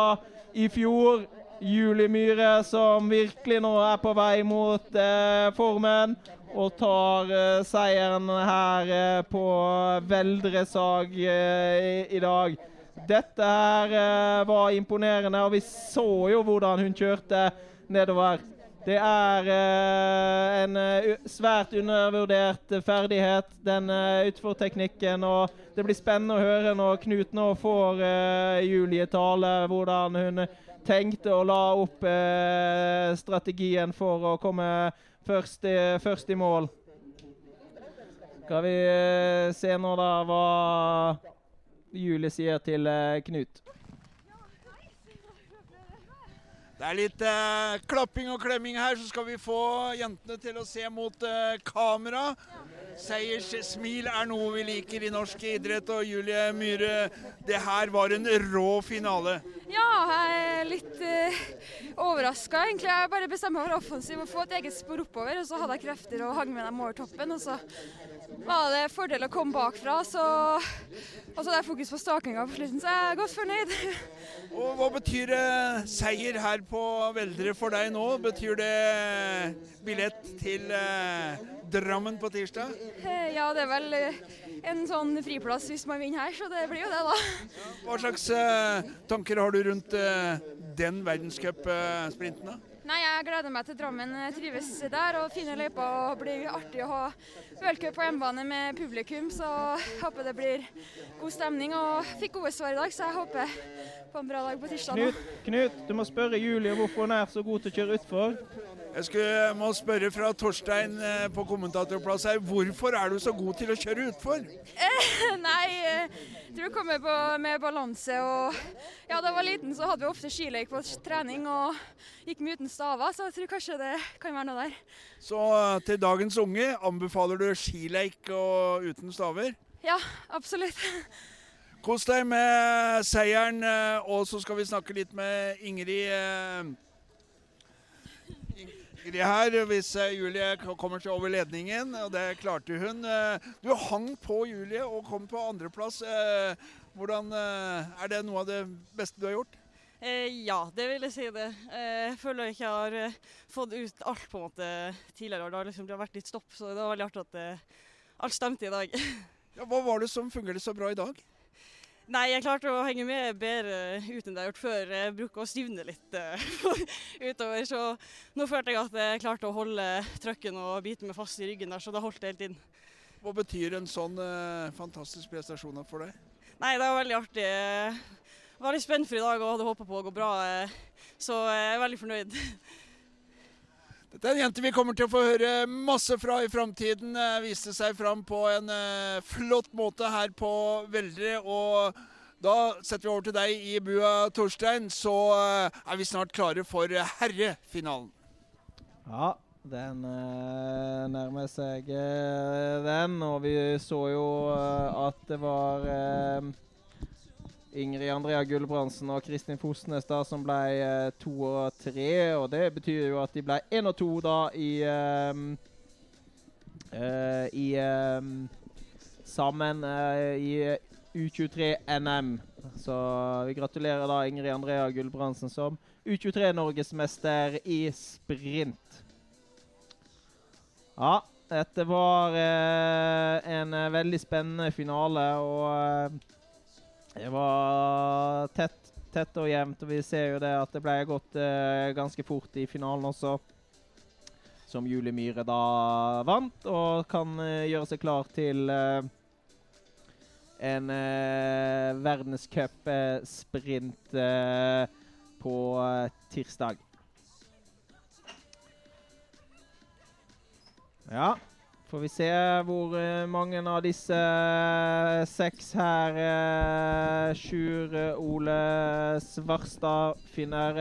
i fjor, Julie Myhre, som virkelig nå er på vei mot eh, formen. og tar eh, seieren her eh, på Veldresag eh, i, i dag. Dette her eh, var imponerende, og vi så jo hvordan hun kjørte nedover. Det er eh, en eh, svært undervurdert eh, ferdighet, den uh, utforteknikken. Og det blir spennende å høre når Knut nå får eh, Julie tale, hvordan hun tenkte å la opp eh, strategien for å komme først i, først i mål. Skal vi eh, se nå da hva Julie sier til eh, Knut. Det er litt eh, klapping og klemming her, så skal vi få jentene til å se mot eh, kamera. Seierssmil er noe vi liker i norsk idrett, og Julie Myhre, det her var en rå finale. Ja, jeg er litt uh, overraska, egentlig. Jeg bare bestemte meg for offensiv og få et eget spor oppover. Og så hadde jeg krefter og hang med dem over toppen. Og så var det fordel å komme bakfra. Så, og så hadde jeg fokus på stakinga på slutten, så jeg er godt fornøyd. Og Hva betyr uh, seier her på Veldre for deg nå? Betyr det billett til eh, Drammen på tirsdag? Eh, Ja, det er vel eh, en sånn friplass hvis man vinner her, så det blir jo det, da. Hva slags eh, tanker har du rundt eh, den verdenscupsprinten? da? Nei, jeg gleder meg til Drammen. Jeg trives der og fine løyper. og blir artig å ha worldcup på hjemmebane med publikum. Så jeg håper det blir god stemning. Og fikk gode svar i dag, så jeg håper på en bra dag på tirsdag. Knut, Knut, du må spørre Julie hvorfor hun er så god til å kjøre utfor. Jeg skulle, må spørre fra Torstein eh, på kommentatorplass her. Hvorfor er du så god til å kjøre utfor? Nei, eh, jeg tror det kommer på, med balanse og Ja, da jeg var liten så hadde vi ofte skiløype på trening og gikk mye uten staver, så jeg tror kanskje det kan være noe der. Så eh, til dagens unge anbefaler du skileik og uten staver. Ja, absolutt. Kos deg med seieren, eh, og så skal vi snakke litt med Ingrid. Eh, her, hvis eh, Julie kommer til over ledningen, og det klarte hun. Eh, Du hang på Julie og kom på andreplass. Eh, Hvordan Er det noe av det beste du har gjort? Eh, ja, det vil jeg si det. Jeg føler jeg ikke har fått ut alt på en måte tidligere. Det har, liksom, vært litt stopp, så det var veldig artig at alt stemte i dag. Ja, hva var det som fungerte så bra i dag? Nei, jeg klarte å henge med bedre ut enn det jeg har gjort før. Jeg bruker å stivne litt eh, utover, så nå følte jeg at jeg klarte å holde trøkken og bite meg fast i ryggen der, så da holdt det helt inn. Hva betyr en sånn eh, fantastisk prestasjon for deg? Nei, det var veldig artig. Jeg var litt spent for i dag og hadde håpet på å gå bra, eh, så jeg er veldig fornøyd. Dette er en jente vi kommer til å få høre masse fra i framtiden. Eh, Viste seg fram på en eh, flott måte her på Veldre. Og da setter vi over til deg i bua, Torstein. Så eh, er vi snart klare for herrefinalen. Ja, den nærmer seg den, og vi så jo at det var Ingrid Andrea Gulbrandsen og Kristin Fosnes da som ble eh, to og tre. Og det betyr jo at de ble én og to da i um, uh, I um, sammen uh, i U23 NM. Så vi gratulerer da Ingrid Andrea Gulbrandsen som U23-norgesmester i sprint. Ja, dette var eh, en veldig spennende finale, og eh, det var tett, tett og jevnt. Og vi ser jo det at det ble gått eh, ganske fort i finalen også. Som Julie Myhre da vant, og kan eh, gjøre seg klar til eh, en eh, verdenscupsprint eh, på eh, tirsdag. Ja, får vi se hvor eh, mange av disse eh, seks her eh, Sjur Ole Svarstad finner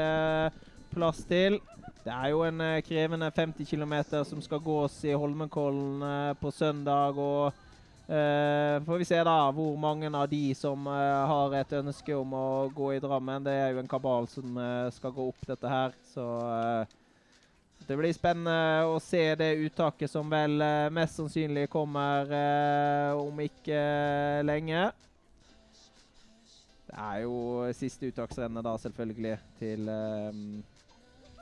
plass til. Det er jo en krevende 50 km som skal gås i Holmenkollen på søndag. og Uh, får vi se da hvor mange av de som uh, har et ønske om å gå i Drammen. Det er jo en kabal som uh, skal gå opp dette her, så eh, det blir spennende å se det uttaket som vel eh, mest sannsynlig kommer eh, om ikke eh, lenge. Det er jo siste uttaksrennet da, selvfølgelig, til, eh,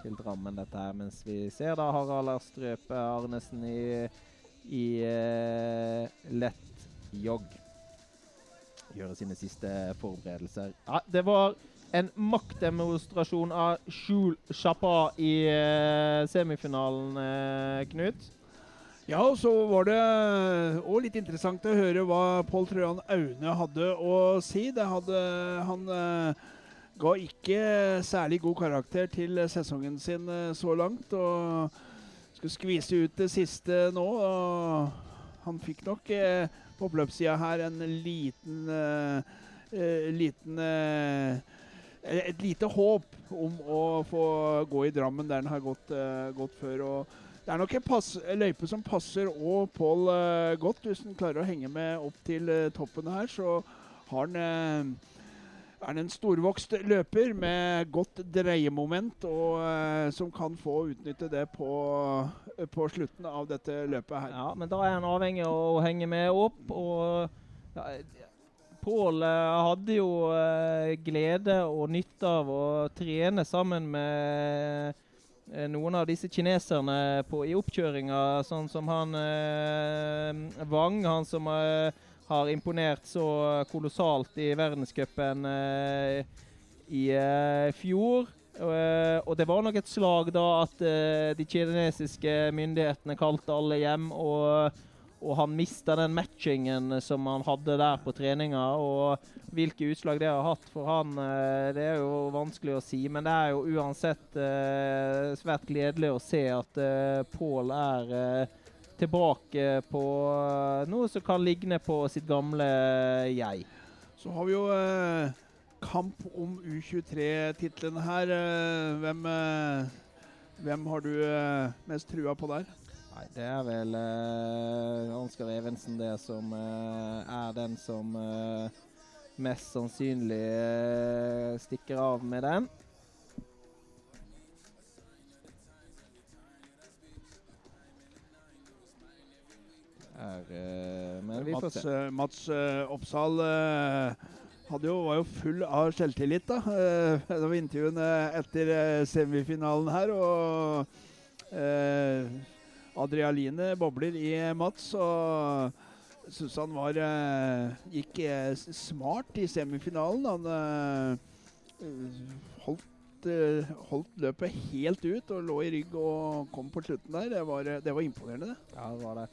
til Drammen, dette her. Mens vi ser da Harald Strøpe Arnesen i, i eh, lett jogg gjøre sine siste forberedelser. Ja, det var en maktdemonstrasjon av Jules Chapa i eh, semifinalen, eh, Knut. Ja, og så var det òg litt interessant å høre hva Pål Trøan Aune hadde å si. Det hadde Han eh, ga ikke særlig god karakter til sesongen sin eh, så langt. Og skulle skvise ut det siste nå. Og han fikk nok eh, på oppløpssida her en liten eh, eh, liten eh, et lite håp om å få gå i Drammen der den har gått, uh, gått før. og det er nok en pass, løype som passer og Pål uh, godt. Hvis han klarer å henge med opp til uh, toppen her, så har han eh, er han en storvokst løper med godt dreiemoment, og eh, som kan få utnytte det på, på slutten av dette løpet her. Ja, men da er han avhengig av å henge med opp. og ja, Pål eh, hadde jo eh, glede og nytte av å trene sammen med eh, noen av disse kineserne på, i oppkjøringa, sånn som han eh, Wang, han som eh, har imponert så kolossalt i verdenscupen eh, i fjor. Og det var nok et slag da at de kinesiske myndighetene kalte alle hjem. og og han mista den matchingen som han hadde der på treninga. Og hvilke utslag det har hatt for han, eh, det er jo vanskelig å si. Men det er jo uansett eh, svært gledelig å se at eh, Pål er eh, tilbake på noe som kan ligne på sitt gamle jeg. Så har vi jo kamp om U23-tittelen her. Hvem, hvem har du mest trua på der? Nei, det er vel uh, Ansgar Evensen det som uh, er den som uh, mest sannsynlig eh, stikker av med den. Er, eh, men vi får Mats, se. eh, Mats eh, Oppsal eh, hadde jo, var jo full av selvtillit da. Eh, det var intervjuene etter eh, semifinalen her, og eh, Adrialine bobler i Mats. og syns han var eh, gikk eh, smart i semifinalen. Han eh, holdt, eh, holdt løpet helt ut og lå i rygg og kom på slutten der. Det var, eh, det var imponerende, det. Ja, det var det.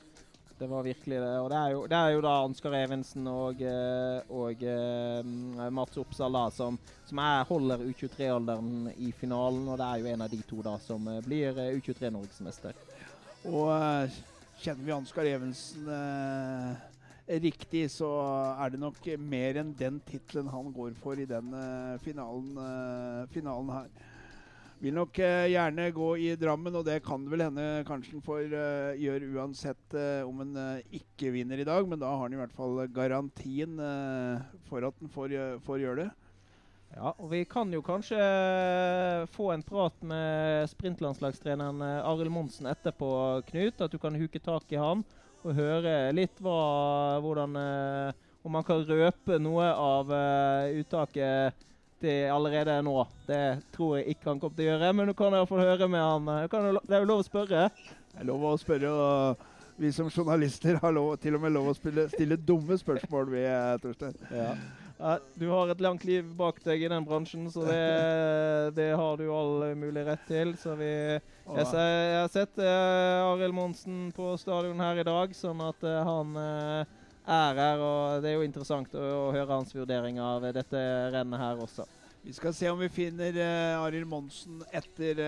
Det var virkelig det. Og det er jo, det er jo da Ansgar Evensen og, eh, og eh, Mats Oppsal da, som, som er, holder U23-alderen i finalen. Og det er jo en av de to da som eh, blir eh, U23-norgesmester. Og eh, kjenner vi Ansgar Evensen eh, riktig, så er det nok mer enn den tittelen han går for i den eh, finalen, eh, finalen her. Vil nok eh, gjerne gå i Drammen, og det kan det vel hende kanskje han får eh, gjøre uansett om han ikke vinner i dag. Men da har han i hvert fall garantien for at han får, får gjøre det. Ja, og vi kan jo kanskje eh, få en prat med sprintlandslagstreneren eh, Arild Monsen etterpå, Knut. At du kan huke tak i han og høre litt hva, hvordan eh, Om han kan røpe noe av uttaket til allerede nå. Det tror jeg ikke han kommer til å gjøre, men du kan iallfall høre med han. Kan, det er jo lov å spørre? Det er lov å spørre, og vi som journalister har lov, til og med lov å spille, stille dumme spørsmål, vi, Torstein. Ja. Ja, du har et langt liv bak deg i den bransjen, så det, det har du all mulig rett til. Så vi, jeg, jeg har sett uh, Arild Monsen på stadion her i dag, sånn at uh, han uh, er her. Og det er jo interessant å, å høre hans vurdering av dette rennet her også. Vi skal se om vi finner uh, Arild Monsen etter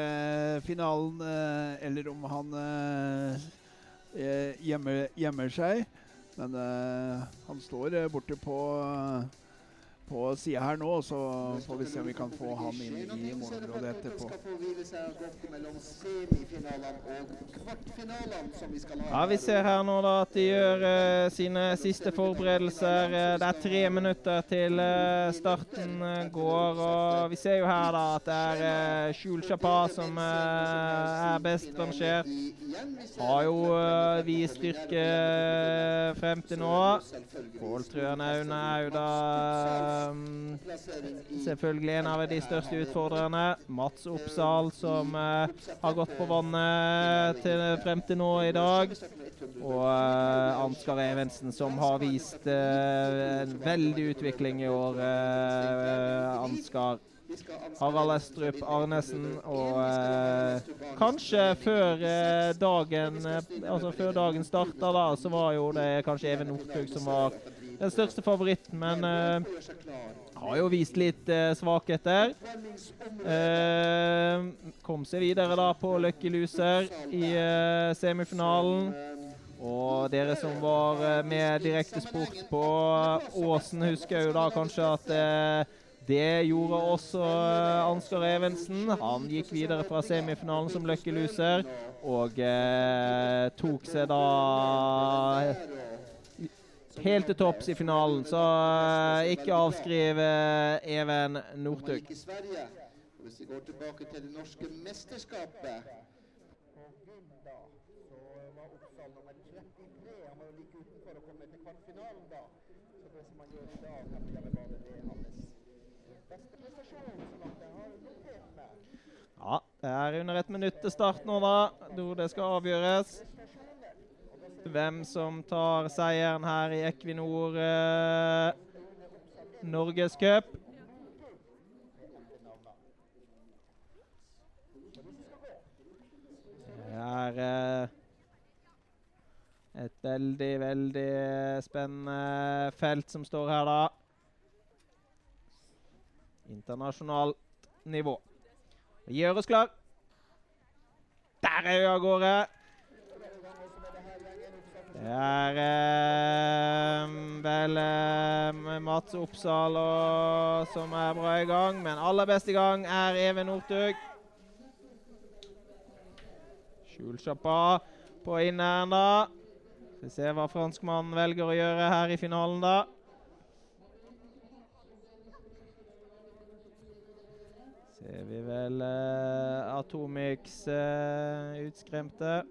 finalen, eller om han gjemmer, gjemmer seg. Men han står borte på, på sida her nå, så får vi se om vi kan få han inn i målområdet etterpå. Ja, Vi ser her nå da at de gjør uh, sine siste forberedelser. Eh, det er tre minutter til uh, starten går. og Vi ser jo her da at det er uh, Chapa som uh, er best rangert. Har jo uh, vist styrke frem til nå. Pål Trøen Aune er jo da um, selvfølgelig en av de største utfordrerne. Mats Oppsal, som uh, har gått på vannet til, frem til nå i dag. Og Ansgar Evensen, som har vist en veldig utvikling i år. Ansgar. Harald Estrup Arnesen. Og eh, kanskje før eh, dagen eh, Altså før dagen starta, da, så var jo det kanskje Even Northug som var den største favoritten. Men eh, har jo vist litt eh, svakheter. Eh, kom seg videre da på Lucky Loser i semifinalen. Og dere som var med direktesport på Åsen, husker jo da kanskje at det gjorde også Ansgar Evensen. Han gikk videre fra semifinalen som lucky loser og eh, tok seg da helt til topps i finalen. Så eh, ikke avskriv eh, Even Northug. Hvis vi går tilbake til det norske mesterskapet er ja, det er under ett minutt til start nå, da, hvor det skal avgjøres. Hvem som tar seieren her i Equinor eh, Norgescup. Det er eh, et veldig, veldig spennende felt som står her, da internasjonalt nivå. Gjør oss klar. Der er vi av gårde. Det er eh, vel eh, Mats Oppsal og, som er bra i gang, men aller best i gang er Even Northug. Skjulsjappa på inneren, da. Skal vi se hva franskmannen velger å gjøre her i finalen, da. ser vi vel eh, Atomix uh, utskremte.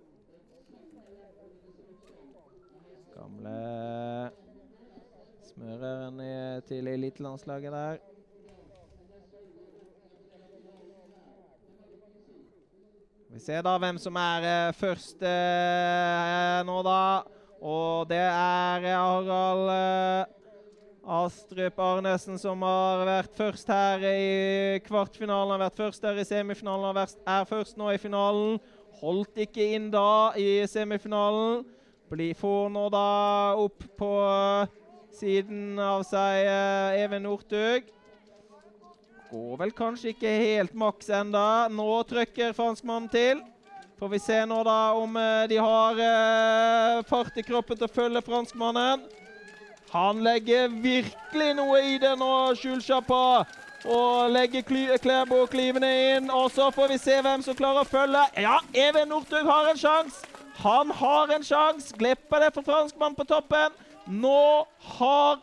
Gamle smøreren til elitelandslaget der. Vi ser da hvem som er eh, først nå, da. Og det er Harald Astrup Arnesen, som har vært først her i kvartfinalen, har vært først her i semifinalen, er først nå i finalen. Holdt ikke inn da i semifinalen. Blir, får nå da opp på siden av seg eh, Even Northug. Går vel kanskje ikke helt maks enda. Nå trykker franskmannen til. Får vi se nå da om eh, de har eh, fart i kroppen til å følge franskmannen. Han legger virkelig noe i det nå, Skjulsjappa. Og legger Klæbo klyvene inn. Og så får vi se hvem som klarer å følge. Ja, Even Northug har en sjanse. Han har en sjanse. Glipper det for franskmann på toppen. Nå har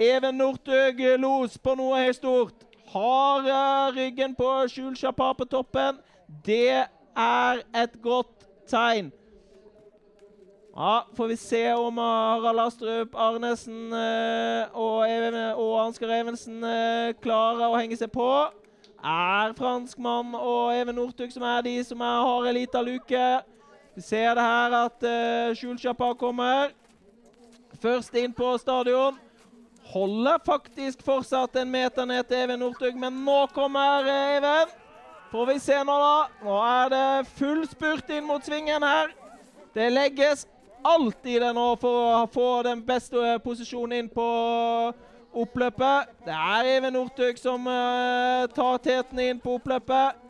Even Northug los på noe helt stort. Har uh, ryggen på Skjulsjappa på toppen. Det er et godt tegn. Ja, får vi se om Harald Astrup Arnesen eh, og, og, Ansgar Evensen eh, klarer å henge seg på. Er franskmann og Even Northug som er de som er, har en liten luke. Vi ser det her at uh, Skjulsjappa kommer. Først inn på stadion. Holder faktisk fortsatt en meter ned til Even Northug, men nå kommer uh, Even. Får vi se nå, da. Nå er det full spurt inn mot svingen her. Det legges alt i det nå for å få den beste posisjonen inn på oppløpet. Det er Even Northug som uh, tar teten inn på oppløpet.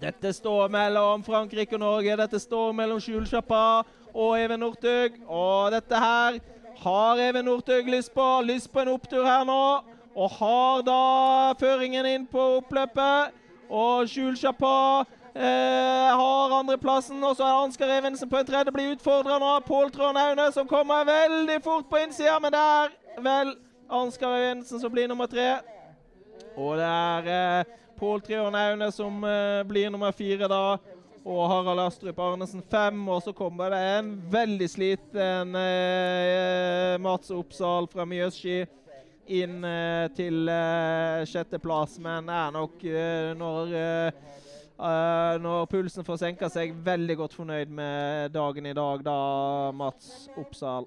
Dette står mellom Frankrike og Norge. Dette står mellom Skjulsjappa og Even Northug. Og dette her har Even Northug lyst på. Lyst på en opptur her nå. Og har da føringen inn på oppløpet. Og Skjulsjappa Eh, har andreplassen. Og så er Ansgar Evensen på en tredje. Blir utfordra nå av Pål Trond som kommer veldig fort på innsida. Men det er vel Ansgar Evensen som blir nummer tre. Og det er eh, Pål Treholm Aune som eh, blir nummer fire da. Og Harald Astrup Arnesen fem. Og så kommer det en veldig sliten eh, Mats Oppsal fra Mjøsski inn eh, til eh, sjetteplass, men er nok eh, når Uh, når pulsen får senka seg, veldig godt fornøyd med dagen i dag, da, Mats Oppsal.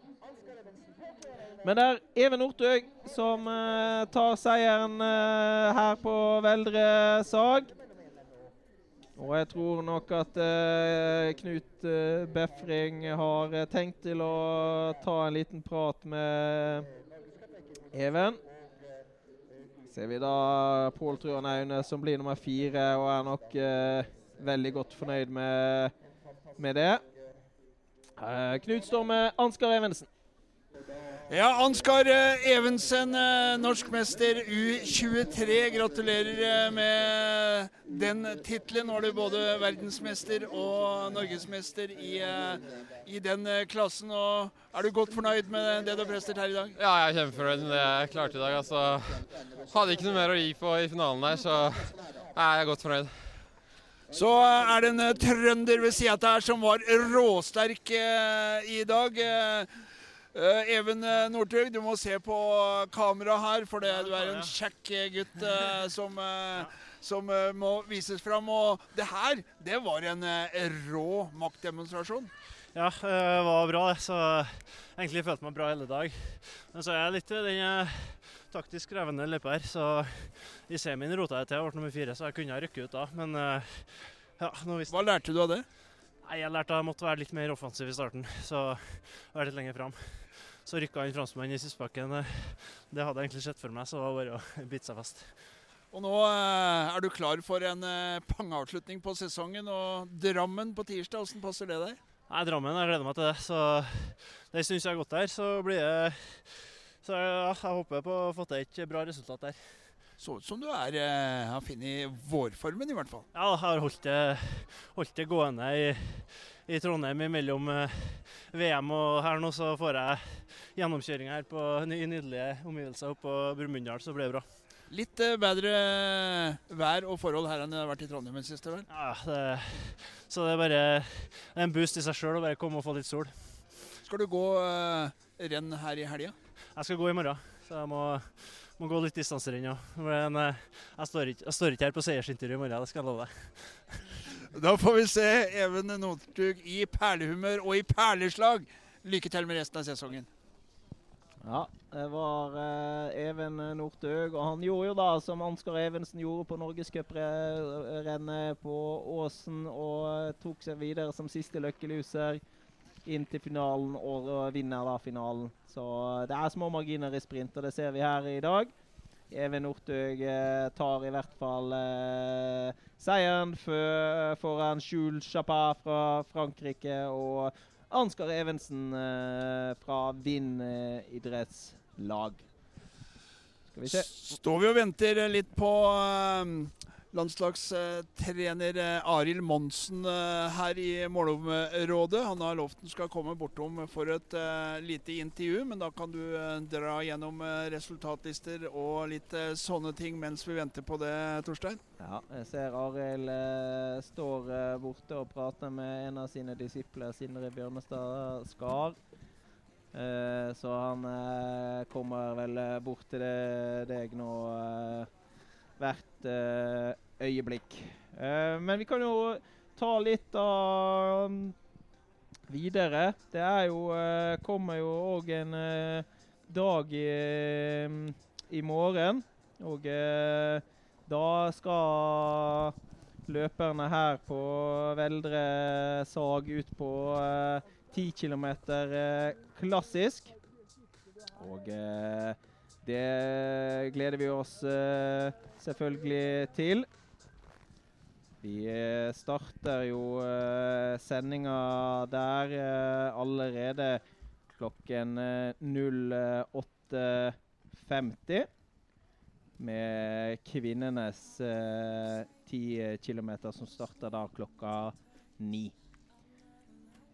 Men det er Even Northug som uh, tar seieren uh, her på Veldre Sag. Og jeg tror nok at uh, Knut Befring har tenkt til å ta en liten prat med Even. Ser vi da Pål Truan Aune som blir nummer fire, og er nok veldig godt fornøyd med, med det. Knut står med Ansgar Evensen. Ja, Ansgar eh, Evensen, norsk norskmester U23. Gratulerer eh, med den tittelen. Nå er du både verdensmester og norgesmester i, eh, i den eh, klassen. Og er du godt fornøyd med det du har prestert her i dag? Ja, jeg er kjempefornøyd med det jeg klarte i dag. Altså, hadde ikke noe mer å gi på i finalen der, så jeg er godt fornøyd. Så eh, er det en eh, trønder ved sida av her som var råsterk eh, i dag. Eh, eh, Even eh, Northug, du må se på kamera her, for det, du er en kjekk eh, gutt uh, som, uh, som må vises fram. Og det her, det var en rå maktdemonstrasjon. Ja, det var bra det. Så egentlig følte jeg meg bra hele dag. Men så er jeg litt i den taktisk krevende løypa her, så i semien rota jeg til. Jeg ble nummer fire, så jeg kunne ha rykket ut da. Men ja, nå visste Hva lærte du av det? Nei, Jeg lærte at jeg måtte være litt mer offensiv i starten, så være litt lenger fram. Så rykka han franskmannen i sistbakken. eh, Det hadde jeg egentlig sett for meg, så det var bare å bite seg fast. Og nå eh, er du klar for en eh, pangeavslutning på sesongen. Og Drammen på tirsdag, hvordan passer det deg? Nei, Drammen, jeg gleder meg til det. Så det er siden jeg har gått der, så blir det Så ja, jeg håper på å få til et bra resultat der. Så ut som du er, har funnet vårformen, i hvert fall. Ja, jeg har holdt det, holdt det gående i, i Trondheim mellom eh, VM og her nå, så får jeg gjennomkjøring her på, nydelige omgivelser oppe på Brumunddal, så blir det bra. Litt eh, bedre vær og forhold her enn det har vært i Trondheim i det siste, vel? Ja, det, så det er bare en boost i seg sjøl å bare komme og få litt sol. Skal du gå eh, renn her i helga? Jeg skal gå i morgen, så jeg må, må gå litt distanserenn òg. Men eh, jeg står, ikke, jeg står ikke her på seiersintervju i morgen, det skal jeg love deg. Da får vi se Even Northug i perlehumør og i perleslag. Lykke til med resten av sesongen. Ja, det var eh, Even Northug. Og han gjorde jo da som Ansgar Evensen gjorde på norgescuprennet på Åsen, og eh, tok seg videre som siste løkkeluser inn til finalen og vinner da finalen. Så eh, det er små marginer i sprint, og det ser vi her i dag. Even Northug eh, tar i hvert fall eh, seieren foran Jules Chapin fra Frankrike og Ansgar Evensen eh, fra Vind eh, idrettslag. Skal vi se. Står vi og venter litt på eh, landslagstrener eh, Arild Monsen eh, her i målområdet. Han har lovt han skal komme bortom for et eh, lite intervju, men da kan du dra gjennom resultatlister og litt sånne ting mens vi venter på det, Torstein. Ja, jeg ser Arild står borte og prater med en av sine disipler, Sindre Bjørnestad Skar. Så han kommer vel bort til det, deg nå eh, hvert øyeblikk. Uh, men vi kan jo ta litt av um, videre. Det er jo uh, kommer jo òg en eh, dag i, mm, i morgen. Og da skal løperne her på Veldre Sag ut på eh, 10 km klassisk. Og det gleder vi oss selvfølgelig til. Vi eh, starter jo eh, sendinga der eh, allerede klokken eh, 08.50. Med kvinnenes eh, 10 km som starter da klokka ni.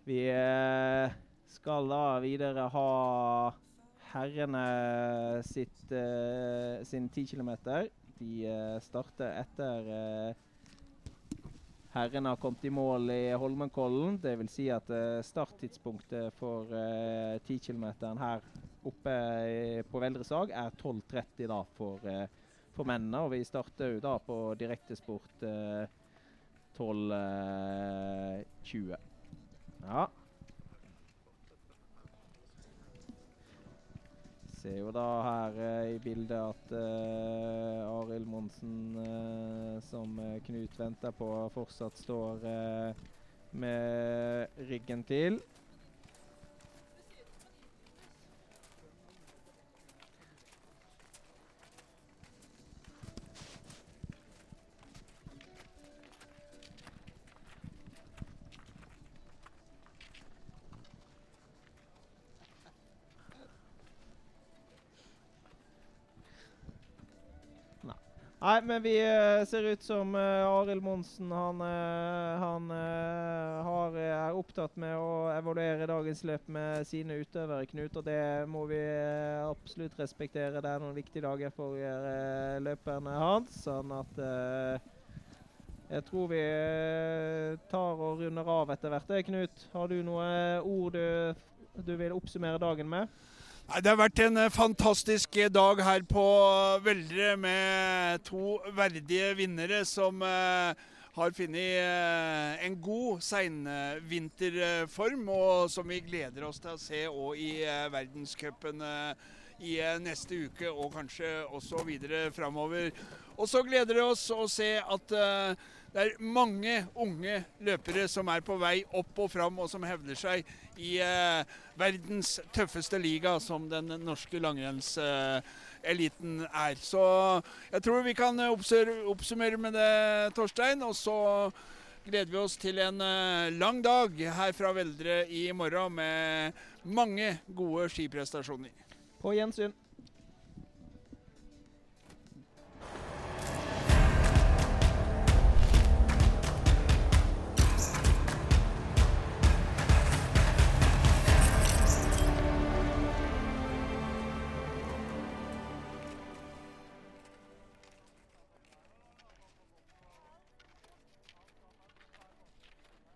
Vi eh, skal da videre ha herrene sitt, eh, sin ti km. De eh, starter etter eh, herrene har kommet i mål i Holmenkollen. Vil si at eh, starttidspunktet for eh, 10 km her oppe på Veldresag er 12.30 da for, eh, for mennene. Og vi starter jo da på direktesport eh, 12.20. Ja. Ser jo da her eh, i bildet at uh, Arild Monsen, eh, som eh, Knut venter på, fortsatt står eh, med ryggen til. Nei, men vi eh, ser ut som uh, Arild Monsen han, uh, han har, er opptatt med å evaluere dagens løp med sine utøvere, Knut. Og det må vi absolutt respektere. Det er noen viktige dager for løperne hans. Sånn at jeg tror vi tar og runder av etter hvert. Knut, har du noe ord du, du vil oppsummere dagen med? Det har vært en eh, fantastisk eh, dag her på Veldre med to verdige vinnere som eh, har funnet eh, en god seinvinterform, og som vi gleder oss til å se òg i eh, verdenscupen eh, i eh, neste uke og kanskje også videre framover. Og så gleder det oss å se at eh, det er mange unge løpere som er på vei opp og fram, og som hevder seg i eh, verdens tøffeste liga, som den norske langrennseliten er. Så jeg tror vi kan eh, oppsummere med det, Torstein. Og så gleder vi oss til en eh, lang dag her fra Veldre i morgen med mange gode skiprestasjoner. På gjensyn.